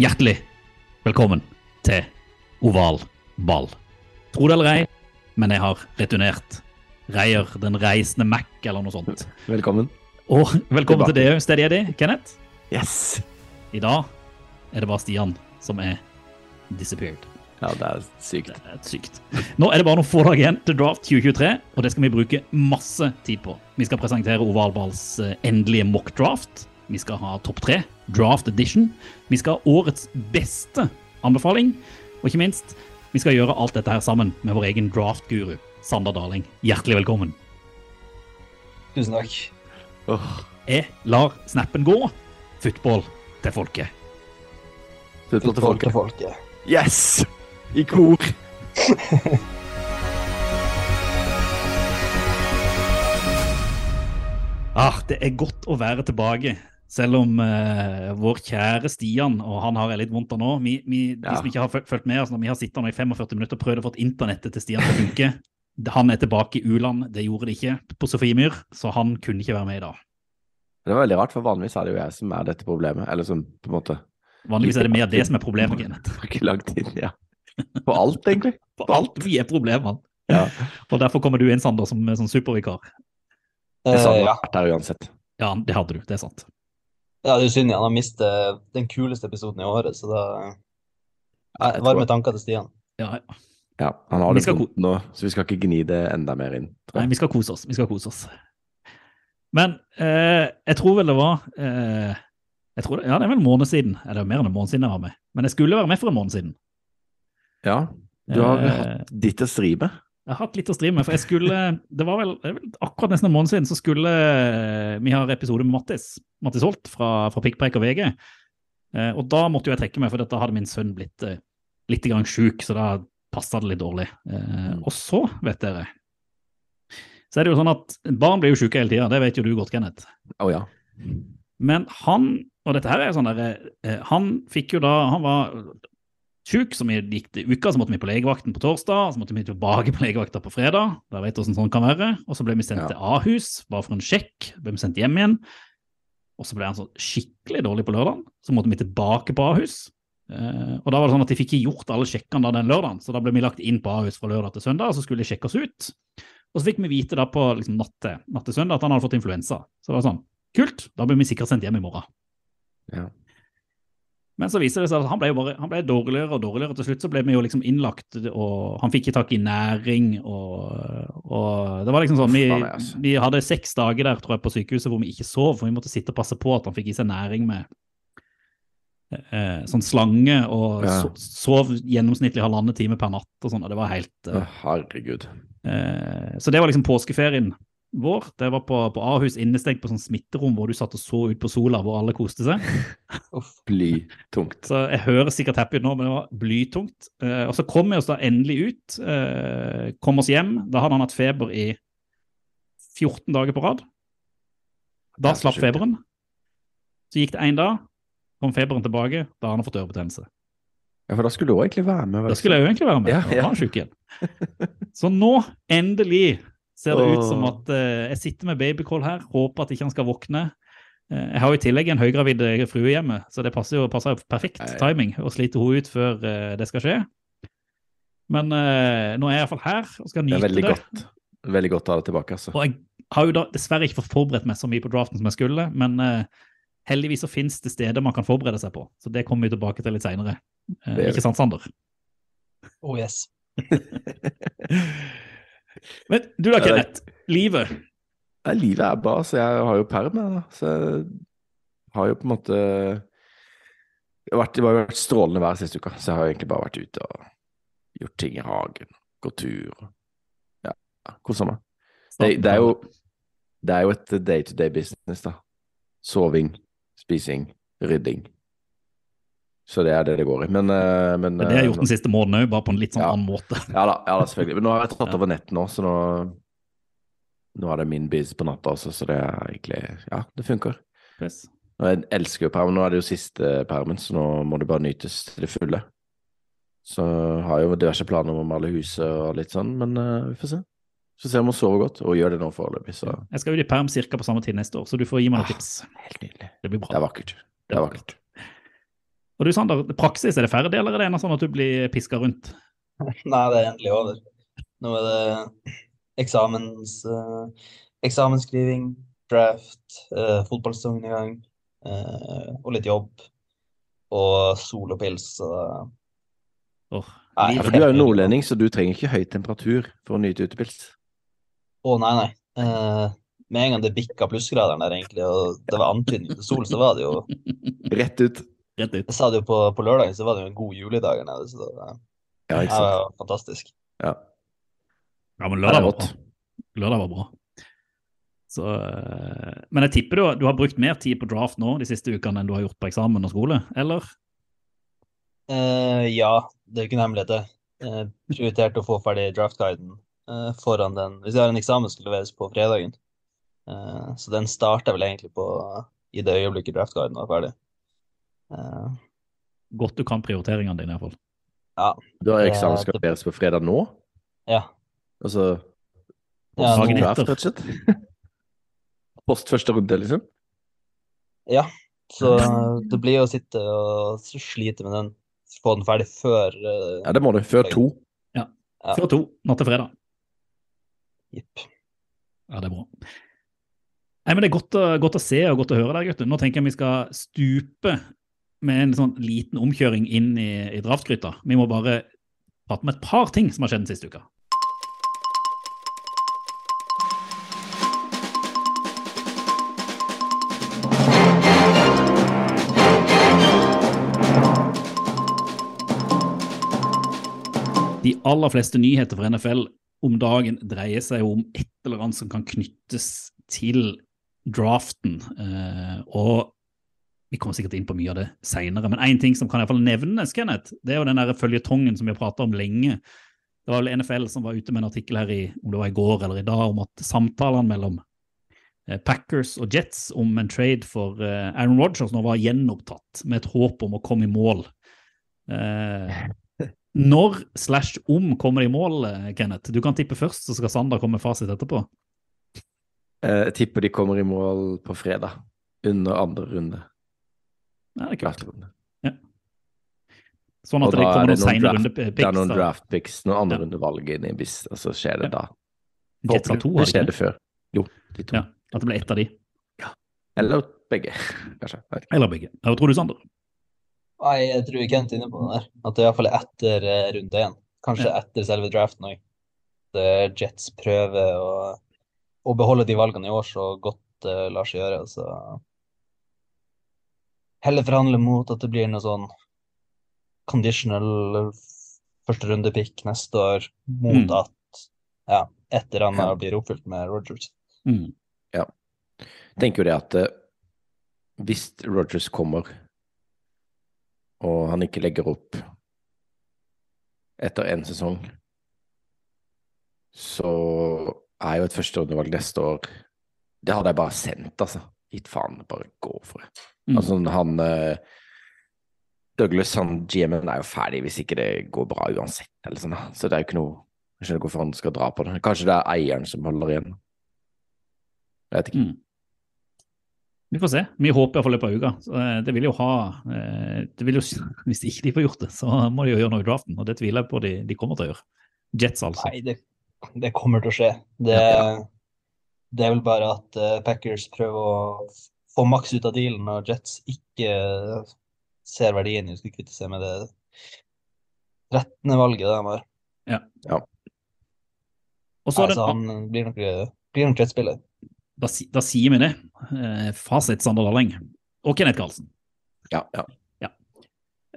Hjertelig velkommen til oval ball. Tro det eller ei, men jeg har returnert. Reier den reisende Mac, eller noe sånt. Velkommen. Og velkommen til deg, Steady Eddie, Kenneth. Yes! I dag er det bare Stian som er disappeared. Ja, det er sykt. Det er sykt. Nå er det bare noen få dager igjen til draft 2023, og det skal vi bruke masse tid på. Vi skal presentere Ovalballs eh, endelige mock draft. Vi skal ha topp tre, draft edition. Vi skal ha årets beste anbefaling. Og ikke minst, vi skal gjøre alt dette her sammen med vår egen draft-guru, Sander Darling. Hjertelig velkommen. Tusen takk. Jeg lar snappen gå. Football til folket. Football til folket. folket. Yes! I kor. Ah, det er godt å være tilbake. Selv om uh, vår kjære Stian, og han har jeg litt vondt av nå vi, vi, De Ja. som ikke har fulgt med oss, når vi har sittet nå i 45 minutter og prøvd å få internettet til Stian til å funke Han er tilbake i u-land, det gjorde det ikke på Sofiemyr, så han kunne ikke være med i dag. Det var veldig rart, for vanligvis er det jo jeg som er dette problemet. Eller som på en måte Vanligvis er det mer det som er problemet, Kenneth. ikke lang inn, ja. På alt, egentlig. På alt vi er problemene. Ja. Og derfor kommer du inn, Sander, som, som supervikar. Det sa du ja. vært der uansett. Ja, det hadde du, det er sant. Ja, det er synd han har mistet den kuleste episoden i året, så da Nei, jeg Varme tanker til Stian. Ja, ja. Ja, han har det godt vondt nå, så vi skal ikke gni det enda mer inn. tror Nei, vi skal kose oss. Vi skal kose oss. Men eh, jeg tror vel det var eh, jeg tror det, Ja, det er vel en måned siden. Eller mer enn en måned siden jeg var med. Men jeg skulle være med for en måned siden. Ja, du har Eh, hatt ditt å stri med. Jeg har hatt litt å stri med, for jeg skulle Det var vel, akkurat nesten en måned siden så skulle eh, vi ha episode med Mattis, Mattis Holt fra, fra Pikkpreik og VG. Eh, og da måtte jo jeg trekke meg, for da hadde min sønn blitt eh, litt sjuk, så da passa det litt dårlig. Eh, og så, vet dere Så er det jo sånn at barn blir jo sjuke hele tida, det vet jo du godt, Kenneth. Å ja. Men han, og dette her er jo sånn der, eh, han fikk jo da, han var sjuk, så vi gikk til uka, så måtte vi på legevakten på torsdag, så måtte vi tilbake på legevakta på fredag, da vet du hvordan sånn kan være, og så ble vi sendt Ja. til Ahus, bare for en sjekk, ble vi sendt hjem igjen, og så ble han så skikkelig dårlig på lørdagen, så måtte vi tilbake på Ahus, Eh, og da var det sånn at de fikk ikke gjort alle sjekkene da den lørdagen, så da ble vi lagt inn på Ahus fra lørdag til søndag, og så skulle de sjekke oss ut. Og så fikk vi vite da på liksom, natt, natt til søndag at han hadde fått influensa. Så det var sånn, kult, da blir vi sikkert sendt hjem i morgen. Ja. Men så viser det seg at han ble, bare, han ble dårligere og dårligere. Til slutt så ble vi jo liksom innlagt, og han fikk ikke tak i næring. Og, og det var liksom sånn, vi, altså. vi hadde seks dager der tror jeg, på sykehuset hvor vi ikke sov, for vi måtte sitte og passe på at han fikk i seg næring med eh, sånn slange, og Ja. so, sov gjennomsnittlig halvannen time per natt og sånn. og Det var helt eh, herregud. Eh, Så det var liksom påskeferien vår. Det var på, på Ahus innestengt på sånn smitterom hvor du satt og så ut på sola, hvor alle koste seg. Blytungt. Så jeg høres sikkert happy ut nå, men det var blytungt. Eh, og så kom vi oss da endelig ut. Eh, kom oss hjem. Da hadde han hatt feber i 14 dager på rad. Da er slapp sjukt. feberen. Så gikk det én dag, kom feberen tilbake. Da har han fått ørebetennelse. Ja, for da skulle du også egentlig være med. Da skulle jeg jo egentlig være med. Ja, ja. Han var syk igjen. Så nå, endelig, ser det ut som at eh, jeg sitter med babycall her, håper at ikke han skal våkne. Eh, jeg har i tillegg en høygravid eh, frue hjemme, så det passer jo, passer jo perfekt timing å slite henne ut før det skal skje. Men eh, nå er jeg iallfall her og skal Det er veldig det. godt. Veldig godt å ha deg tilbake, altså. Og jeg har jo da dessverre ikke fått forberedt meg så mye på draften som jeg skulle, men uh, heldigvis så finnes det steder man kan forberede seg på. Så det kommer vi tilbake til litt seinere. Uh, ikke sant, Sander? Oh yes. Men du da, Kenneth. Livet. Nei, livet er bra, så jeg har jo perm, da. Så jeg har jo på en måte vært, det har vært strålende vær siste uka, så jeg har egentlig bare vært ute og gjort ting i hagen. Gått tur. Ja, kosa meg. Det, det er jo Det er jo et day to day business, da. Soving, spising, rydding. Så det er det det går i. Men, eh, men Det har jeg eh, gjort den siste måneden òg, bare på en litt sånn Ja. annen måte. Ja da, ja da, selvfølgelig. Men nå har jeg tatt over nett nå, så nå, nå er det min biz på natta også, så det er egentlig Ja, det funker. Yes. Jeg elsker jo permen. Nå er det jo siste permen, så nå må det bare nytes til det fulle. Så har jeg jo diverse planer om å male huset og litt sånn, men uh, vi får se. Så ser vi om hun sover godt, og gjør det nå foreløpig, så Jeg skal ut i perm ca. på samme tid neste år, så du får gi meg noen Ah. tips. helt nydelig. Det blir Det bra. er vakkert. Det er vakkert. Og du Sander, praksis, er det ferdig, eller er det ennå sånn at du blir piska rundt? Nei, det er endelig over. Nå er det eksamens, eh, eksamensskriving, draft, eh, fotballsesongen i gang, eh, og litt jobb. Og sol og pils. Så oh, Nei, Ja, for du er jo nordlending, så du trenger ikke høy temperatur for å nyte utepils. Å, nei, nei. Eh, med en gang det bikka plussgraderen der, egentlig, og det var antydning til sol, så var det jo Rett ut. Rett ut. Jeg sa det jo på, på lørdagen, så var det jo en god juledag her nede. Så det var, Ja, det ikke sant. var fantastisk. Ja. Ja, men lørdag var bra. Lørdag var bra. Så, eh, men jeg tipper du, du har brukt mer tid på draft nå de siste ukene enn du har gjort på eksamen og skole, eller? Uh, ja, det er jo ikke en hemmelighet, det. Eh, prioriterte å få ferdig draftguiden uh, foran den Hvis jeg har en eksamen skal leveres på fredagen. Eh, så den starta vel egentlig på i det øyeblikket draftguiden var ferdig. Eh, Godt du kan prioriteringene dine, iallfall. Du har eksamen skal leveres på fredag nå? ja. Altså Ja, post dagen etter. første runde, liksom? ja. Så det blir å sitte og slite med den. Få den ferdig før uh, Ja, det må du. Før to. Ja. Før to, natt til fredag. Jipp. Ja, det er bra. Nei, men Det er godt å, godt å se og godt å høre deg, gutter. Nå tenker jeg vi skal stupe med en sånn liten omkjøring inn i, i draftgryta. Vi må bare prate om et par ting som har skjedd den siste uka. De aller fleste nyheter fra NFL om dagen dreier seg om et eller annet som kan knyttes til draften. Eh, og vi kommer sikkert inn på mye av det seinere, men én ting som kan i hvert fall nevnes, Kenneth, det er jo den føljetongen som vi har prata om lenge. Det var vel NFL som var ute med en artikkel her i om det var i går eller i dag, om at samtalene mellom eh, Packers og Jets om en trade for eh, Aaron Rodgers nå var gjenopptatt, med et håp om å komme i mål. Eh, når slash om kommer de i mål, eh, Kenneth? Du kan tippe først, så skal Sander komme med fasit etterpå. Jeg tipper de kommer i mål på fredag. Under andre runde. Ja, det er kult. Ja. Sånn at det er kommer noen noen senere draft- runde Det er picks. noen draft picks, noen andre Ja. rundevalg inn i bis, og så skjer det Ja. da. Jets har to, det har de skjedde før. Jo, de to. Ja, at det ble ett av de. Eller begge, kanskje. Ikke. Eller begge. Hva tror du, Sander? Nei, jeg tror Kent er inne på det der. At det er iallfall etter eh, runde én. Kanskje Ja. etter selve draften òg. Jets prøver å, å beholde de valgene i år så godt det lar seg gjøre. Så heller forhandle mot at det blir noe sånn conditional første runde pick neste år, mot Mm. at ja, et eller annet Ja. blir oppfylt med Rogers. Mm. tenker jo det at eh, hvis Rogers kommer, og han ikke legger opp etter én sesong, så er jo et førsterundevalg neste år Det hadde jeg bare sendt, altså. Gitt faen, bare gå for det. Mm. Altså, han eh, Douglas, han GM-en, er jo ferdig hvis ikke det går bra uansett, eller sånn. Så det er jo ikke noe Jeg skjønner ikke hvorfor han skal dra på det. Kanskje det er eieren som holder igjen. Jeg vet ikke. Mm. Vi får se. Vi håper iallfall i løpet av uka. Så, eh, det vil jo ha eh, det vil jo, Hvis ikke de får gjort det, så må de jo gjøre noe i draften, og det tviler jeg på de, de kommer til å gjøre. Jets, altså. Nei, det, det kommer til å skje. Det, det er vel bare at eh, Packers prøver å få maks ut av dealen, og Jets ikke ser verdien i å skulle kvitte seg med det 13. valget de har. Og så er Altså, han blir nok, blir nok Jets-spiller. Da, da sier vi det. Eh, fasit Sander Daleng og Kenneth Karlsen. Ja, ja.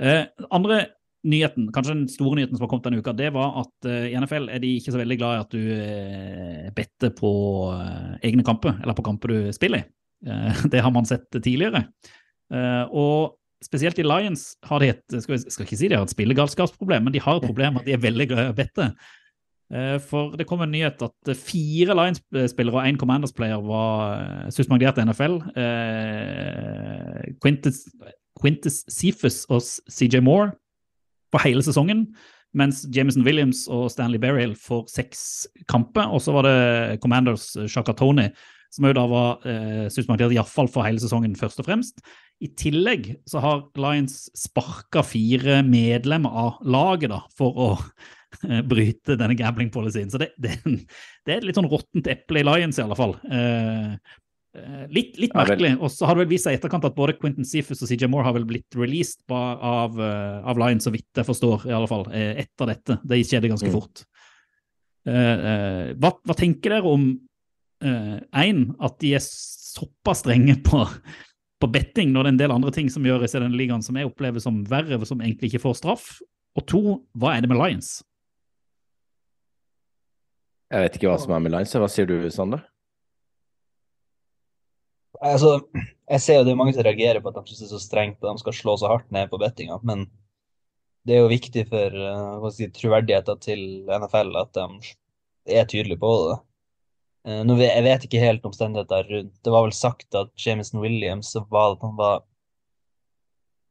Eh, andre nyheten, kanskje den store nyheten som har kommet denne uka, det var at uh, i NFL er de ikke så veldig glad i at du uh, better på uh, egne kamper, eller på kamper du spiller i. det har man sett tidligere. og spesielt i Lions har de et skal, skal ikke si de har et spillegalskapsproblem, men de har et problem at de er veldig glad i å bette. For det kom en nyhet at fire Lions-spillere og én Commanders-player var suspendert i NFL. Quintus, Cephus og CJ Moore for hele sesongen. Mens Jameson Williams og Stanley Berrill får seks kamper. Og så var det Commanders eh, Shaka Tony, som jo da var eh, suspendert iallfall for hele sesongen, først og fremst. I tillegg så har Lions sparka fire medlemmer av laget da, for å eh, bryte denne gambling-policyen. Så det, det, det, er et litt sånn råttent eple i Lions, i alle fall. Eh, litt, litt merkelig. Og så har det vel vist seg i etterkant at både Quentin Seafus og CJ Moore har vel blitt released av, uh, av Lions, så vidt jeg forstår, i alle fall, eh, etter dette. Det skjedde ganske mm. fort. Uh, uh, hva, hva, tenker dere om én, at de er såpass strenge på, på betting, når det er en del andre ting som gjøres i denne ligaen som jeg opplever som verre, som egentlig ikke får straff? Og to, hva er det med Lions? Jeg vet ikke hva som er med Lions. Hva sier du, Sander? Altså, jeg ser jo det er mange som reagerer på at de synes det er så strengt og de skal slå så hardt ned på bettinga, men det er jo viktig for uh, si, troverdigheten til NFL at de er tydelige på det. Uh, nå, jeg vet ikke helt omstendigheter rundt Det var vel sagt at Jameson Williams var at han var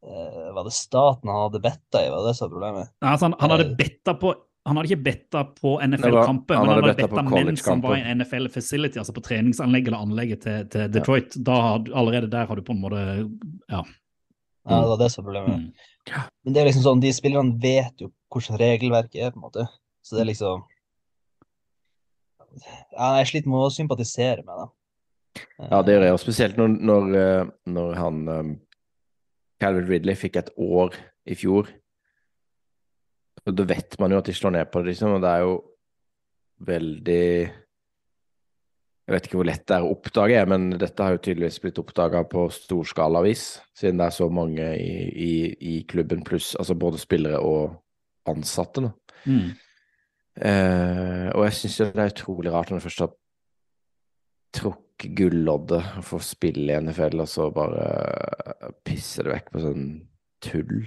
uh, Var det staten han hadde betta i? Var det som var problemet? Nei, altså han, han hadde betta på han hadde ikke betta på NFL-kampen, men han hadde betta mens han var i NFL Facility, altså på treningsanlegget eller anlegget til, til Detroit. Ja. Da had, allerede der har du på en måte Ja. Ja, det var det som var problemet. Mm. Men det er liksom sånn, de spillerne vet jo hvordan regelverket er, på en måte. Så det er liksom Ja, jeg sliter med å sympatisere med dem. Ja, det gjør jeg, og spesielt når, når, eh, når han um, Calvin Ridley fikk et år i fjor da vet man jo at de slår ned på det, liksom, og det er jo veldig Jeg vet ikke hvor lett det er å oppdage, men dette har jo tydeligvis blitt oppdaga på storskalavis, siden det er så mange i, i, i klubben, pluss altså både spillere og ansatte. Mm. Eh, og jeg syns det er utrolig rart når du først har trukket gulloddet og får spille i NFL, og så bare pisser det vekk på sånn tull.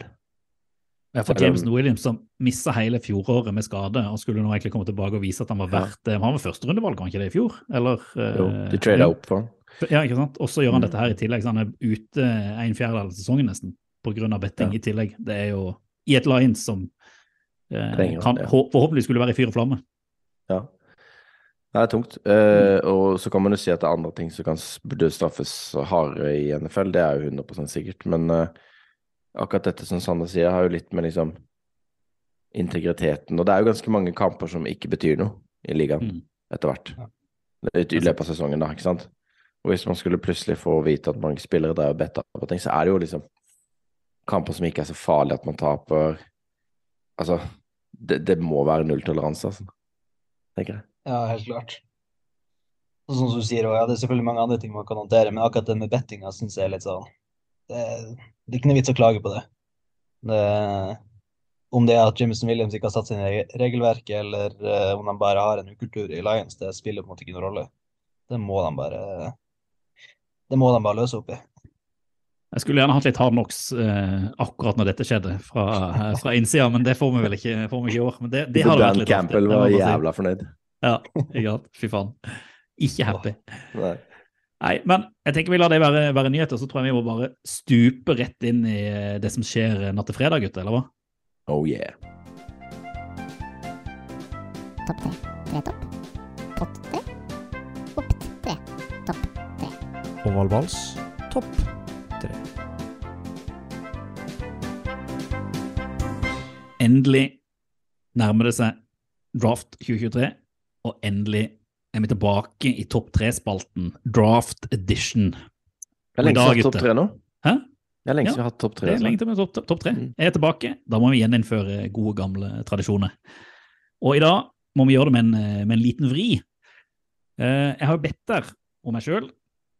For James Williams som mista hele fjoråret med skade og skulle nå egentlig komme tilbake og vise at han var verdt det. Han var førsterundevalg, var han ikke det i fjor? Eller, jo, de trada opp for han. Ja, ikke sant? Og så gjør han mm. dette her i tillegg, så han er ute en fjerdedel av sesongen nesten pga. betting ja. i tillegg. Det er jo i et Lions som eh, kan, ja. forhåpentlig skulle være i fyr og flamme. Ja. Det er tungt. Uh, og så kan man jo si at det er andre ting som kan burde straffes hardere i NFL, det er jo 100% sikkert. Men uh, akkurat dette som Sander sier, har jo litt med liksom integriteten Og det er jo ganske mange kamper som ikke betyr noe i ligaen mm. etter hvert. I løpet av sesongen, da, ikke sant. Og hvis man skulle plutselig få vite at mange spillere drev betta på ting, så er det jo liksom kamper som ikke er så farlige at man taper Altså, det, det må være nulltoleranse, altså. Tenker jeg. Ja, helt klart. Sånn som du sier, ja, det er selvfølgelig mange andre ting man kan håndtere, men akkurat det med bettinga syns jeg er litt sånn det, det er ikke noe vits å klage på det. det. Om det er at Jameson Williams ikke har satt seg inn i regelverket, eller uh, om de bare har en ukultur i Lions, det spiller på en måte ikke noen rolle. Det må de bare det må de bare løse opp i. Jeg skulle gjerne hatt litt hard knocks eh, akkurat når dette skjedde, fra, uh, fra innsida, men det får vi vel ikke, får vi ikke i år. Men det, det hadde vært litt Campbell var jævla fornøyd. Ja, ikke sant. Fy faen. Ikke happy. Nei. Nei, men jeg tenker vi lar det være, være nyheter, så tror jeg vi må bare stupe rett inn i eh, det som skjer natt til fredag, gutter, eller hva? Oh yeah. Topp tre. Tre topp. Pott tre. Opp tre. Topp tre. Ovalvals. Topp tre. Endelig nærmer det seg draft 2023, og endelig er vi tilbake i topp tre-spalten, draft edition. Det er lenge siden vi har hatt topp tre nå. Hæ? Det er lenge siden vi har hatt topp tre. Det er lenge siden vi har topp tre. Mm. Jeg er tilbake. Da må vi gjeninnføre gode, gamle tradisjoner. Og i dag må vi gjøre det med en, med en liten vri. Eh, jeg har bedt der om meg sjøl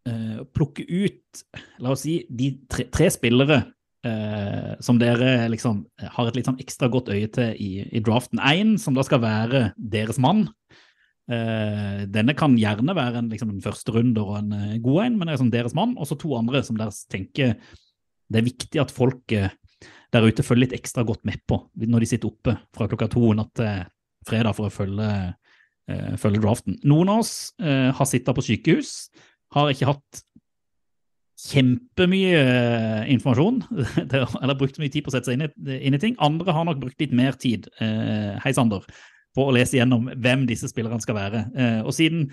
å plukke ut, la oss si, de tre, tre spillere Uh, som dere liksom har et litt sånn ekstra godt øye til i, i draften. Én som da skal være deres mann. Eh, denne kan gjerne være en, liksom, en førsterunder og en eh, god en, men det er som deres mann. Og så to andre som deres tenker det er viktig at folk eh, der ute følger litt ekstra godt med på når de sitter oppe fra klokka to natt til fredag for å følge, følge draften. Noen av oss har sittet på sykehus, har ikke hatt kjempemye informasjon, eller brukt mye tid på å sette seg inn i, inn i ting. Andre har nok brukt litt mer tid, hei Sander, på å lese gjennom hvem disse spillerne skal være. Eh, og siden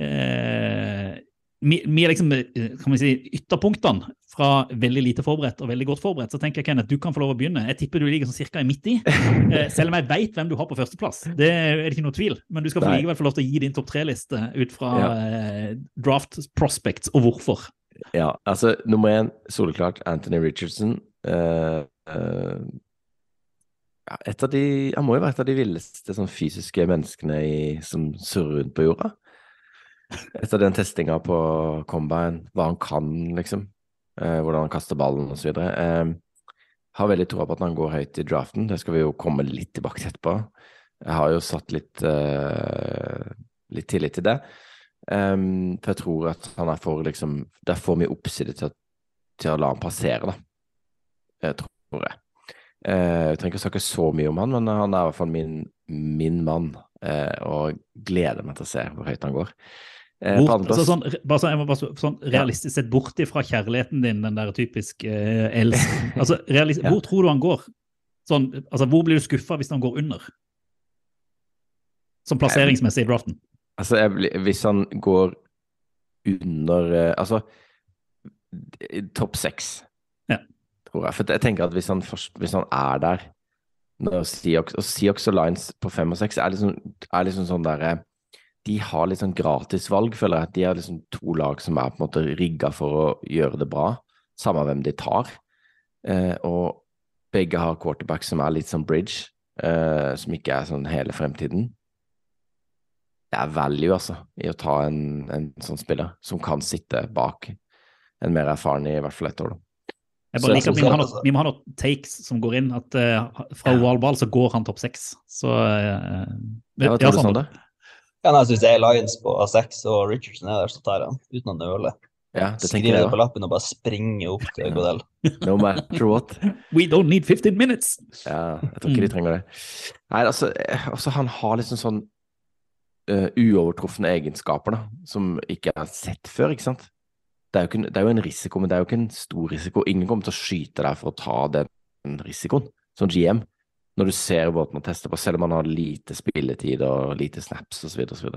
eh, vi, vi er liksom, eh, kan vi si, ytterpunktene fra veldig lite forberedt og veldig godt forberedt, så tenker jeg Kenneth, du kan få lov å begynne. Jeg tipper du ligger sånn cirka midt i, eh, selv om jeg vet hvem du har på førsteplass. Det er det ikke noe tvil, men du skal få Nei. likevel få lov til å gi din topp tre-liste ut fra Ja. eh, draft prospects, og hvorfor. Ja, altså nummer én, soleklart, Anthony Richardson. Eh, eh, ja, et av de, han må jo være et av de villeste sånn, fysiske menneskene i, som surrer rundt på jorda. Etter den testinga på combine, hva han kan, liksom. Eh, hvordan han kaster ballen osv. Eh, har veldig troa på at han går høyt i draften. Det skal vi jo komme litt tilbake til etterpå. Jeg har jo satt litt, eh, litt tillit til det. Um, for jeg tror at han er for liksom Det er for mye oppside til, til å la han passere, da. Jeg tror jeg. Eh, jeg trenger ikke å snakke så mye om han, men han er i hvert fall min, min mann. Eh, og gleder meg til å se hvor høyt han går. Eh, Bort, altså, sånn, bare, sånn, jeg må bare, sånn realistisk sett bort ifra kjærligheten din, den der typisk eh, elsk. Altså, realis- Ja. Hvor tror du han går? Sånn, altså, hvor blir du skuffa hvis han går under? Som plasseringsmessig i draften. Altså, jeg, hvis han går under Altså, topp seks. Tror jeg. For jeg tenker at hvis han, hvis han er der når Seahawks, Og Seahawks og Lines på fem og seks er liksom, er liksom sånn derre De har litt sånn gratisvalg, føler jeg. De har liksom to lag som er på en måte rigga for å gjøre det bra, samme hvem de tar. Eh, og begge har quarterback som er litt sånn bridge, eh, som ikke er sånn hele fremtiden det er value, altså, i å ta en, en sånn spiller som kan sitte bak en mer erfaren i hvert fall ett år. Da. Jeg bare jeg liker at vi må, ha noe, vi må ha noen takes som går inn. At uh, fra OL ball så går han topp seks. Så uh, Ja, hva tror du, Sander? Ja, nei, Hvis det er Lions på A6 og Richardson er der, så tar jeg han uten å nøle. Ja, det Skriver jeg det på lappen og bare springer opp til Godell. No matter what. We don't need 15 minutes! Ja, jeg tror ikke de trenger det. Nei, altså, altså han har liksom sånn uh, uovertrufne egenskaper da, som ikke er sett før, ikke sant? Det er, jo ikke, en- det er jo en risiko, men det er jo ikke en stor risiko. Ingen kommer til å skyte deg for å ta den risikoen, som GM. Når du ser båten og tester på, selv om man har lite spilletid og lite snaps osv. osv.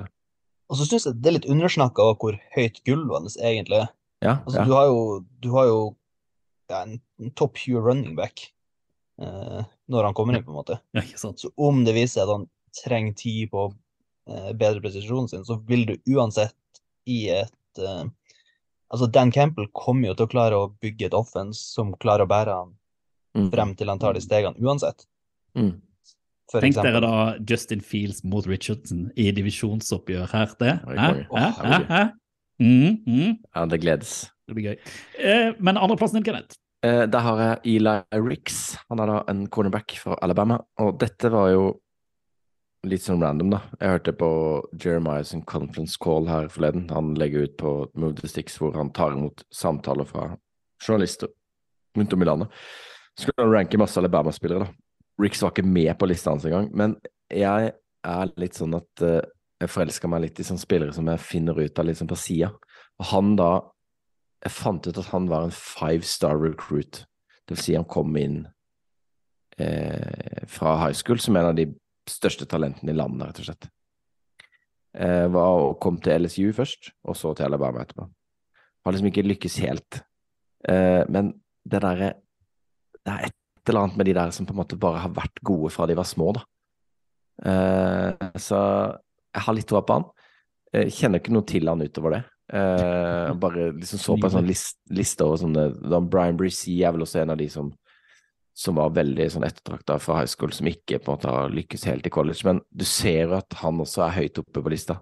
Og så syns jeg det er litt undersnakka hvor høyt gulvet hans egentlig er. Ja, Altså, ja. Du har jo, du har jo ja, en, en top 20 running back eh, når han kommer inn, på en måte. Ja, ikke sant? Så om det viser seg at han trenger tid på å eh, bedre presisjonen sin, så vil du uansett i et eh, Altså, Dan Campbell kommer jo til å klare å bygge et offens som klarer å bære han Mm. frem til han tar de stegene uansett. Mm. For Tenk eksempel. dere da Justin Fields mot Richardson i divisjonsoppgjør her. Det. Hæ? Hæ? Hæ? Hæ? Mm, mm. Ja, det gledes. Det blir gøy. Eh, men andreplassen din, Kenneth? Eh, der har jeg Eli Ricks. Han er da en cornerback fra Alabama. Og dette var jo litt sånn random, da. Jeg hørte på Jeremiah sin conference call her forleden. Han legger ut på Move the Sticks hvor han tar imot samtaler fra journalister rundt om i landet. Så skulle han ranke masse Alabama-spillere, da. Ricks var ikke med på lista hans engang. Men jeg er litt sånn at uh, jeg forelsker meg litt i sånne spillere som jeg finner ut av sånn på sida. Og han da Jeg fant ut at han var en five star recruit. Det vil si han kom inn eh, fra high school som en av de største talentene i landet, rett og slett. Eh, var, og kom til LSU først, og så til Alabama etterpå. Har liksom ikke lykkes helt. Eh, men det derre Det er et eller annet med de der som på en måte bare har vært gode fra de var små, da. Eh, så jeg har litt troa på han. Jeg kjenner ikke noe til han utover det. Eh, bare liksom så på en sånn list, liste over sånne Brian Brisey er vel også en av de som som var veldig sånn ettertrakta fra high school, som ikke på en måte har lykkes helt i college. Men du ser jo at han også er høyt oppe på lista.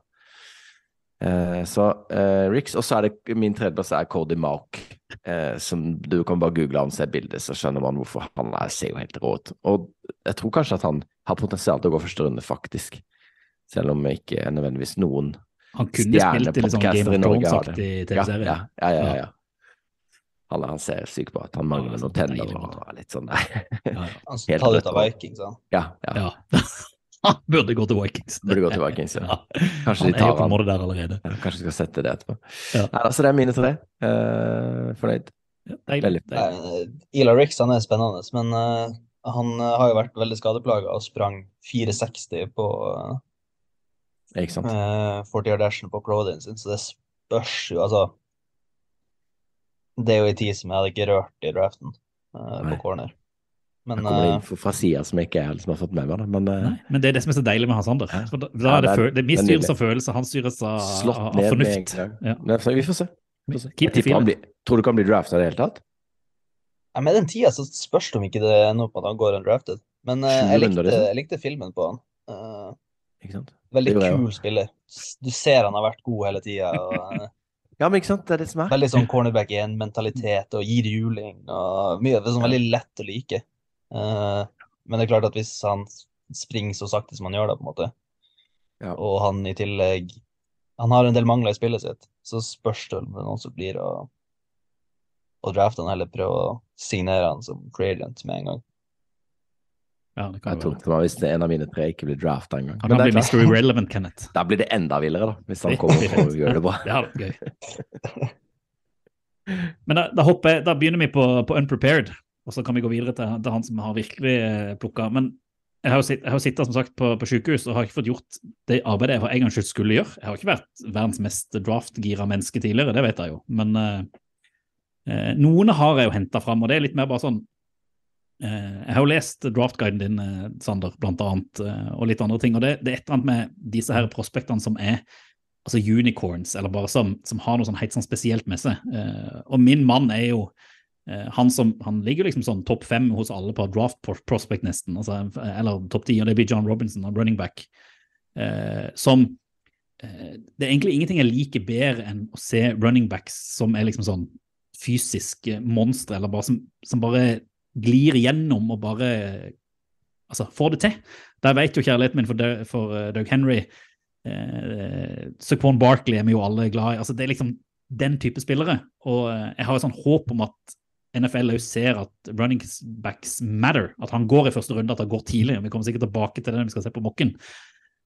Eh, så eh, Ricks, og så er det min tredjeplass er Cody Mark. eh, som du kan bare google han, se bildet, så skjønner man hvorfor han er, ser jo helt rå ut. Og jeg tror kanskje at han har potensial til å gå første runde, faktisk. Selv om ikke nødvendigvis noen Han kunne spilt i sånn Game of Norge har Thrones-aktig Ja, TV-serie. ja, ja, ja, ja. Han, han ser syk på at han mangler noen sånn tenner og litt sånn Ja, ja. Han skal ta det ut av. Vikings, han. Ja, ja. ja. Han burde gå til Vikings. Burde gå til Vikings, ja. Kanskje Han de er jo tar på en han. måte der allerede. Ja, Kanskje vi skal sette det etterpå. Ja. Nei, altså det er mine tre. Uh, fornøyd. Ja, deilig. Veldig. deilig. Ila Ricks han er spennende, men uh, han eh, har jo vært veldig skadeplaga og sprang 460 på uh, Ikke sant? 40 yard dashen på Crodin sin, så det spørs jo, altså Det er jo en tid som jeg hadde ikke rørt i draften uh, på corner. Men Jeg kommer eh, inn fra sida som jeg ikke er, liksom, har fått med meg det, men eh, Nei, men det er det som er så deilig med Hans Sander. For da, da Ja, er det, det føl- det, det er styres av følelser, han styres av, slått av, av fornuft. Ja. Nei, vi får se. Vi får se. Keep Jeg blir, tror du ikke han blir drafta i det hele tatt? ja, med den tida så spørs det om ikke det ender opp med at han går undrafted. Men uh, jeg, likte, liksom. jeg likte filmen på han. Uh, Ikke sant? veldig kul spiller. Du ser han har vært god hele tida. Ja, men ikke sant, det er det som er. Veldig sånn cornerback 1-mentalitet og gir juling og mye. Det er sånn veldig lett å like. Uh, men det er klart at hvis han springer så sakte som han gjør det, på en måte, Ja. og han i tillegg Han har en del mangler i spillet sitt, så spørs det om det noen som blir å, å drafte han, eller prøve å signere han som gradient med en gang. Ja, det Det kan jeg jo tungt være. hvis en av mine tre ikke blir drafta engang. Han blir det er Mr. Irrelevant, Kenneth. da blir det enda villere, da, hvis han kommer og gjør det bra. Det hadde vært gøy. Men da, da, jeg, da begynner vi på, på Unprepared, og så kan vi gå videre til, til han som har virkelig eh, plukka. Men jeg har sitt- jeg har sittet som sagt på, på sykehus og har ikke fått gjort det arbeidet jeg for en gangs skyld skulle gjøre. Jeg har ikke vært verdens mest draftgira menneske tidligere, det vet jeg jo. Men eh, eh, noen har jeg jo henta fram, og det er litt mer bare sånn Jeg har jo lest draftguiden din, eh, Sander, blant annet, eh, og litt andre ting. Og det, det er et eller annet med disse her prospektene som er altså unicorns, eller bare som, som har noe sånn helt sånn spesielt med seg. Eh, og min mann er jo eh, han som han ligger liksom sånn topp fem hos alle på draft prospect nesten, altså, eller topp ti, og det blir John Robinson, running back, eh, som eh, Det er egentlig ingenting jeg liker bedre enn å se running backs som er liksom sånn fysiske monstre, eller bare som, som bare glir gjennom og bare altså, får det til. Der vet jo kjærligheten min for, Doug- for eh, Doug Henry eh, Saquon Barkley er vi jo alle glad i. Altså, det er liksom den type spillere. Og eh, jeg har et sånn håp om at NFL òg ser at running backs matter. At han går i første runde, at han går tidlig. Vi kommer sikkert tilbake til det når vi skal se på mokken.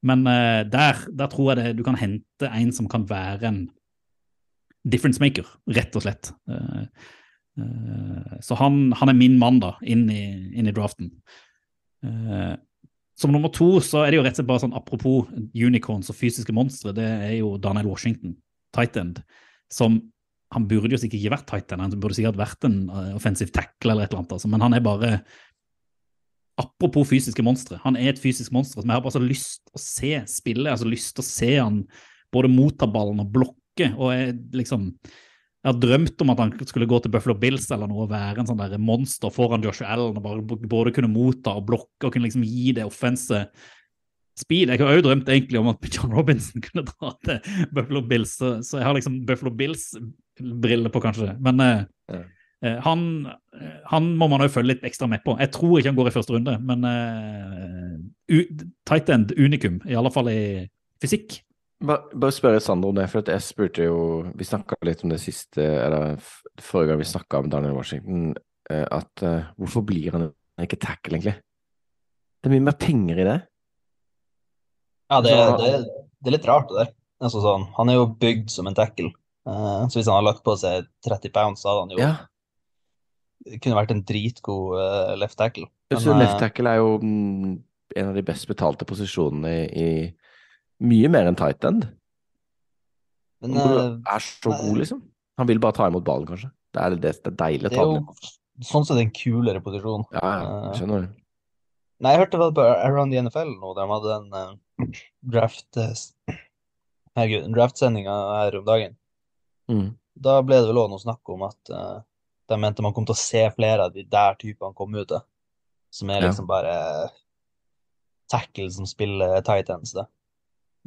Men eh, der, der tror jeg det, du kan hente en som kan være en difference maker, rett og slett. Eh, så han, han er min mann da, inn i, inn i draften. Eh, som nummer to så er det jo rett og slett bare sånn apropos unicorns og fysiske monstre, det er jo Daniel Washington, tight end, som han burde jo sikkert ikke vært tight end, han burde sikkert vært en eh, offensive tackle eller et eller annet, altså, men han er bare Apropos fysiske monstre, han er et fysisk monster som jeg har bare så lyst å se spille, altså lyst å se han både motta ballen og blokke, og jeg liksom jeg har drømt om at han skulle gå til Buffalo Bills eller noe og være en sånn der monster foran Joshua Allen og bare både kunne motta og blokke og kunne liksom gi det offense speed. Jeg har jo drømt egentlig om at John Robinson kunne dra til Buffalo Bills, så, så jeg har liksom Buffalo Bills-briller på, kanskje. Men eh, eh, han, eh, han må man jo følge litt ekstra med på. Jeg tror ikke han går i første runde, men eh, tight end unikum, i alle fall i fysikk. Bare, bare spørre Sander om det, for at jeg spurte jo Vi snakka litt om det siste, eller forrige gang vi snakka om Daniel Washington, eh, at uh, hvorfor blir han ikke tackle, egentlig? Det er mye mer penger i det. Ja, det, Så- det, det er litt rart, det der. Altså, sånn, han er jo bygd som en tackle. uh, så hvis han hadde lagt på seg 30 pounds, hadde han jo Ja, kunne vært en dritgod uh, left tackle. så Men, left tackle er jo mm, en av de best betalte posisjonene i, i mye mer enn tight end. men han eh, er så nei. god, liksom. Han vil bare ta imot ballen, kanskje. Det er, det, det er deilig å det ta den. jo sånn sett en kulere posisjon. Ja, ja, jeg skjønner det. Nei, jeg hørte vel på Around the NFL nå, der de hadde en uh, draft uh, Herregud, en draftsending her om dagen. Mm. Da ble det vel òg noe snakk om at uh, de mente man kom til å se flere av de der typene komme ut. da. Som er Ja. liksom bare tackle som spiller tight ends. da.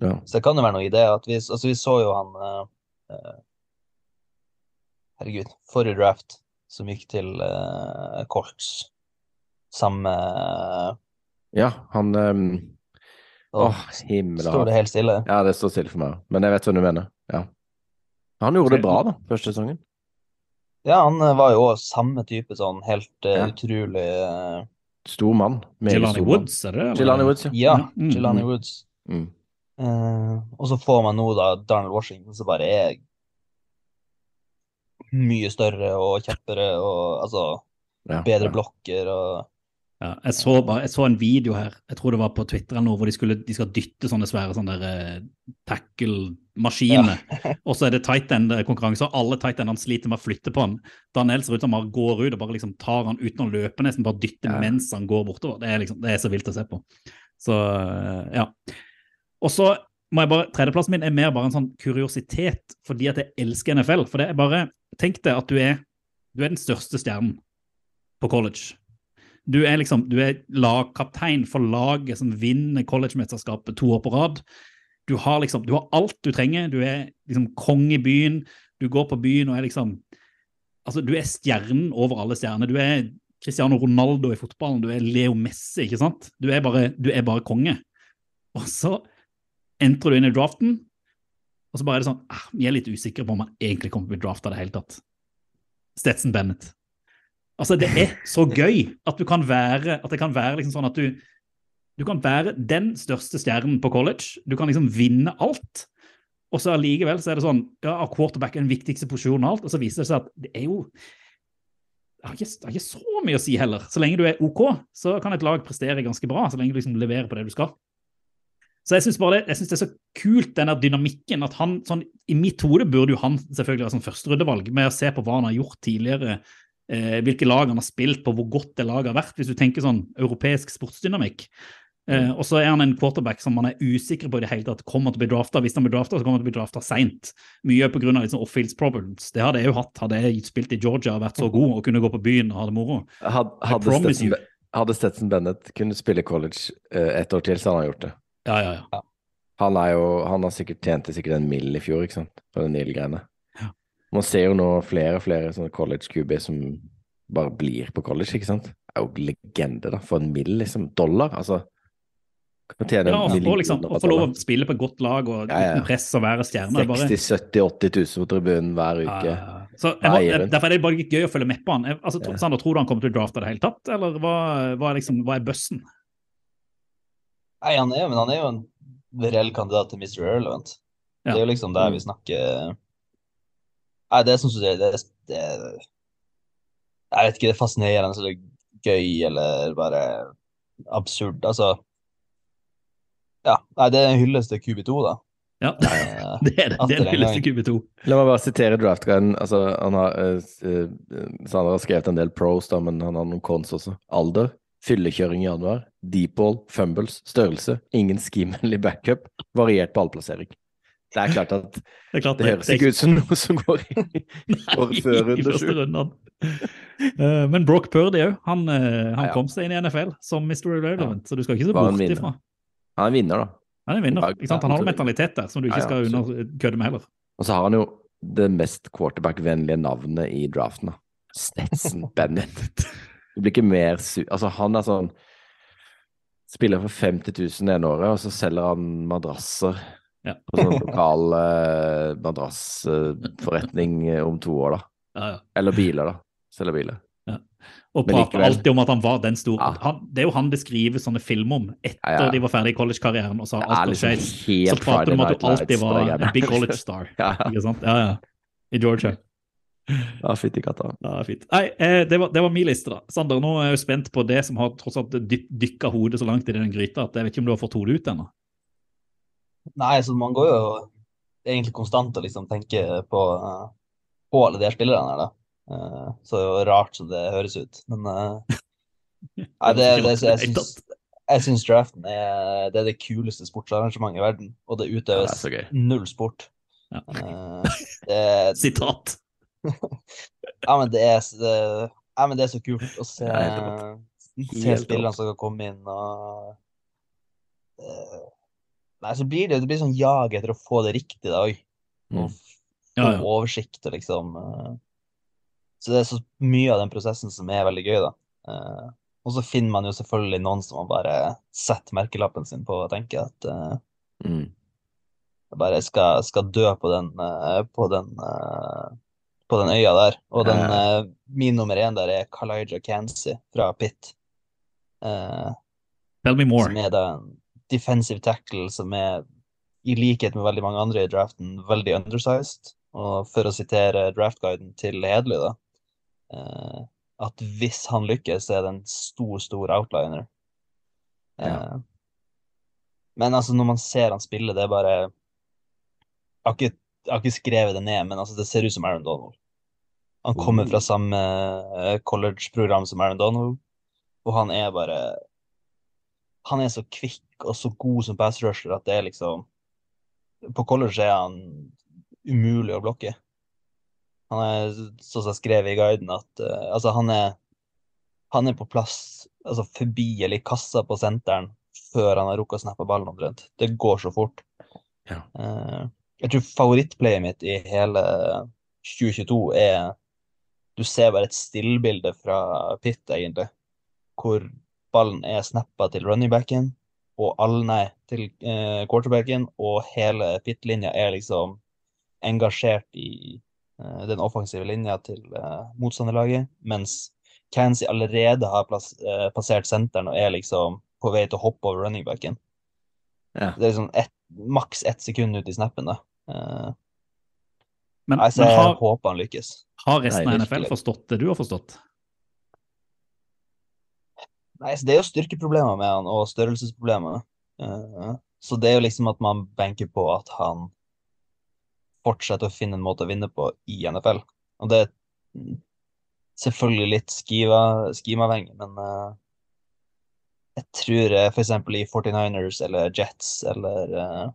Ja. Så det kan jo være noe i det. at Vi, altså vi så jo han eh, eh, herregud, forrige draft, som gikk til uh, Colts. Samme Ja, han um, Åh, Åh, himmel Står det helt stille? Ja, det står stille for meg. Men jeg vet hva du mener. Ja. Han gjorde det bra, da, første sesongen. Ja, han var jo også samme type sånn helt uh, Ja. utrolig uh... Stor mann. Jelani. Woods, er det? Jelani Woods, ja. Ja, Mm, Jelani mm. Woods. Mm. Eh, og så får man nå da Darnell Washington, som bare er mye større og kjappere og altså Ja, bedre ja. blokker og Ja, jeg, så bare, jeg så en video her, jeg tror det var på Twitter eller noe, hvor de, skulle, de skal dytte sånne svære sånne der, uh, tackle-maskiner. og så er det tight end-konkurranse, og alle tight endene sliter med å flytte på han. Daniel ser ut som han går ut og bare liksom tar han uten å løpe, nesten bare dytter Ja. mens han går bortover. Det er, liksom, det er så vilt å se på. Så uh, ja. Og så må jeg bare, Tredjeplassen min er mer bare en sånn kuriositet fordi at jeg elsker NFL. For det er bare Tenk deg at du er, du er den største stjernen på college. Du er liksom, du er lagkaptein for laget som vinner collegemesterskapet to år på rad. Du har liksom, du har alt du trenger. Du er liksom konge i byen. Du går på byen og er liksom Altså, du er stjernen over alle stjerner. Du er Cristiano Ronaldo i fotballen. Du er Leo Messi, ikke sant? Du er bare, du er bare konge. Og så entrer du inn i draften, og så bare er det sånn ah, Vi er litt usikre på om han egentlig kommer til å bli drafta i det hele tatt. Stetson Bennett. Altså, det er så gøy at du kan være at det kan være liksom sånn at du du kan være den største stjernen på college. Du kan liksom vinne alt. Og så allikevel så er det sånn ja, er quarterback er den viktigste posisjonen av alt, og så viser det seg at det er jo det har, ikke, det har ikke så mye å si heller. Så lenge du er OK, så kan et lag prestere ganske bra. Så lenge du liksom leverer på det du skal. Så jeg syns det, det er så kult, den der dynamikken. at han, sånn, I mitt hode burde jo han selvfølgelig være sånn førsterundevalg, med å se på hva han har gjort tidligere, eh, hvilke lag han har spilt på, hvor godt det laget har vært, hvis du tenker sånn europeisk sportsdynamikk. Eh, og så er han en quarterback som man er usikker på i det hele tatt kommer til å bli drafta. Hvis han blir drafta, så kommer han til å bli drafta seint. Mye pga. Liksom off-fields problems. Det hadde jeg jo hatt. Hadde jeg spilt i Georgia og vært så god og kunne gå på byen og ha det moro. Had, hadde, Stetson, hadde Stetson Bennett kunnet spille college eh, et år til, så hadde han gjort det. Ja, ja, ja. Han er jo, han har sikkert tjente sikkert en mill i fjor, ikke sant, på den Neil-greiene. Ja. Man ser jo nå flere og flere sånne college QB som bare blir på college, ikke sant. Det er jo legende, da, for en mill, liksom. Dollar, altså. Tjene ja og få, liksom, få lov å spille på et godt lag og Ja, ja. press og være stjerne. er 60 70 80 000 på tribunen hver uke. ja. Så må. Derfor er det bare litt gøy å følge med på han. Altså. Sander, Tror du han kommer til å drafte det hele tatt, eller hva, hva, liksom, hva er bøssen? Nei, han er, men han er jo en reell kandidat til Mr. Irrelevant. Ja. Det er jo liksom der vi snakker Nei, det er som du sier, det, er- det Jeg vet ikke, det er fascinerende, så det er gøy eller bare absurd. Altså Ja. Nei, det er en hyllest til QB2, da. Ja, Eh, det er det. Det er en hyllest til. QB2. La meg bare sitere draftguiden. Altså, han har, uh, eh, Sander har skrevet en del pros, da, men han har noen cons også. Alder, fyllekjøring i januar, deep ball, fumbles, størrelse, ingen schemevennlig backup, variert ballplassering. Det er klart at Det klart det høres ikke ut som noe som går i går før runde sju. Eh, men Brock Purdy òg. Han, eh, han Ja, ja. kom seg inn i NFL som Mr. Irrelevant, så du skal ikke se bort ifra. Han er en vinner, da. Han er vinner. Ikke sant? Han har en mentalitet der som du ikke Ja, ja, skal under kødde med heller. Og så har han jo det mest quarterback-vennlige navnet i draften, da. Stetson Bennett. Det blir ikke mer su... Altså, han er sånn Spiller for 50 000 ene året, og så selger han madrasser Ja. på sånn lokal eh, madrassforretning eh, om to år, da. Ja, ja. Eller biler, da. Selger biler. Og Men prater alltid om at han var den store. Ja. Han, det er jo han det skriver sånne filmer om etter Ja, ja. de var ferdig i collegekarrieren og så har alt liksom skjedd. Så prater de om at du alltid var en big college star. Ikke sant? Ja, ja. I Georgia. Ja fytti katta. Ja, fint. Nei, eh, det, var, det var min liste, da. Sander, nå er jeg jo spent på det som har tross alt dykka hodet så langt i den gryta at jeg vet ikke om du har fått hodet ut ennå. Nei, så man går jo egentlig konstant og liksom tenker på, på alle de her spillerne her, da. Eh, så rart som det høres ut. Men eh, nei, det, det, jeg syns jeg syns draften er det, er det kuleste sportsarrangementet i verden, og det Ja, det utøves er så gøy. null sport. Ja. Uh, det, Sitat. Ja, men det er, det, ja, men det er så kult å se, Ja, se spillerne som skal komme inn og uh, Nei, så blir det, det blir sånn jag etter å få det riktig da òg. Mm. Og få Ja, ja. oversikt og liksom uh, Så det er så mye av den prosessen som er veldig gøy, da. Uh, og så finner man jo selvfølgelig noen som man bare setter merkelappen sin på og tenker at uh, Mm. jeg bare skal, skal dø på den, eh, på den, eh, på den øya der. Og den, Ja. uh, min nummer én der er Kalijah Kansi fra Pitt. Uh, Tell me more. som er da en defensive tackle som er, i likhet med veldig mange andre i draften, veldig undersized. Og for å sitere draftguiden til Hedley, da, uh, at hvis han lykkes, så er det en stor, stor outliner. Ja. Eh, men altså, når man ser han spille, det er bare Jeg har ikke, jeg har ikke skrevet det ned, men altså, det ser ut som Aaron Donald. Han kommer fra samme eh, college-program som Aaron Donald, og han er bare Han er så kvikk og så god som pass rusher at det er liksom På college er han umulig å blokke. Han er, sånn som jeg skrev i guiden, at uh, altså, han er han er på plass altså forbi eller i kassa på senteren før han har rukket å snappe ballen omtrent. Det går så fort. Ja. Eh, jeg tror favorittplayet mitt i hele 2022 er Du ser bare et stillbilde fra Pitt, egentlig, hvor ballen er snappa til runningbacken, og alle, nei, til eh, quarterbacken, og hele Pitt-linja er liksom engasjert i eh, den offensive linja til eh, motstanderlaget, mens Kansi allerede har plass, eh, passert senteren og er liksom på vei til å hoppe over runningbacken. Ja. Det er liksom ett, maks ett sekund ut i snappen, da. Eh, Men, altså, men jeg håper han lykkes. har resten Nei, av NFL forstått det du har forstått? Nei, så Det er jo styrkeproblemer med han, og størrelsesproblemer. Uh, så det er jo liksom at man banker på at han fortsetter å finne en måte å vinne på i NFL. Og det er selvfølgelig litt skimavhengig, men uh, jeg tror uh, f.eks. i 49ers eller Jets eller eh,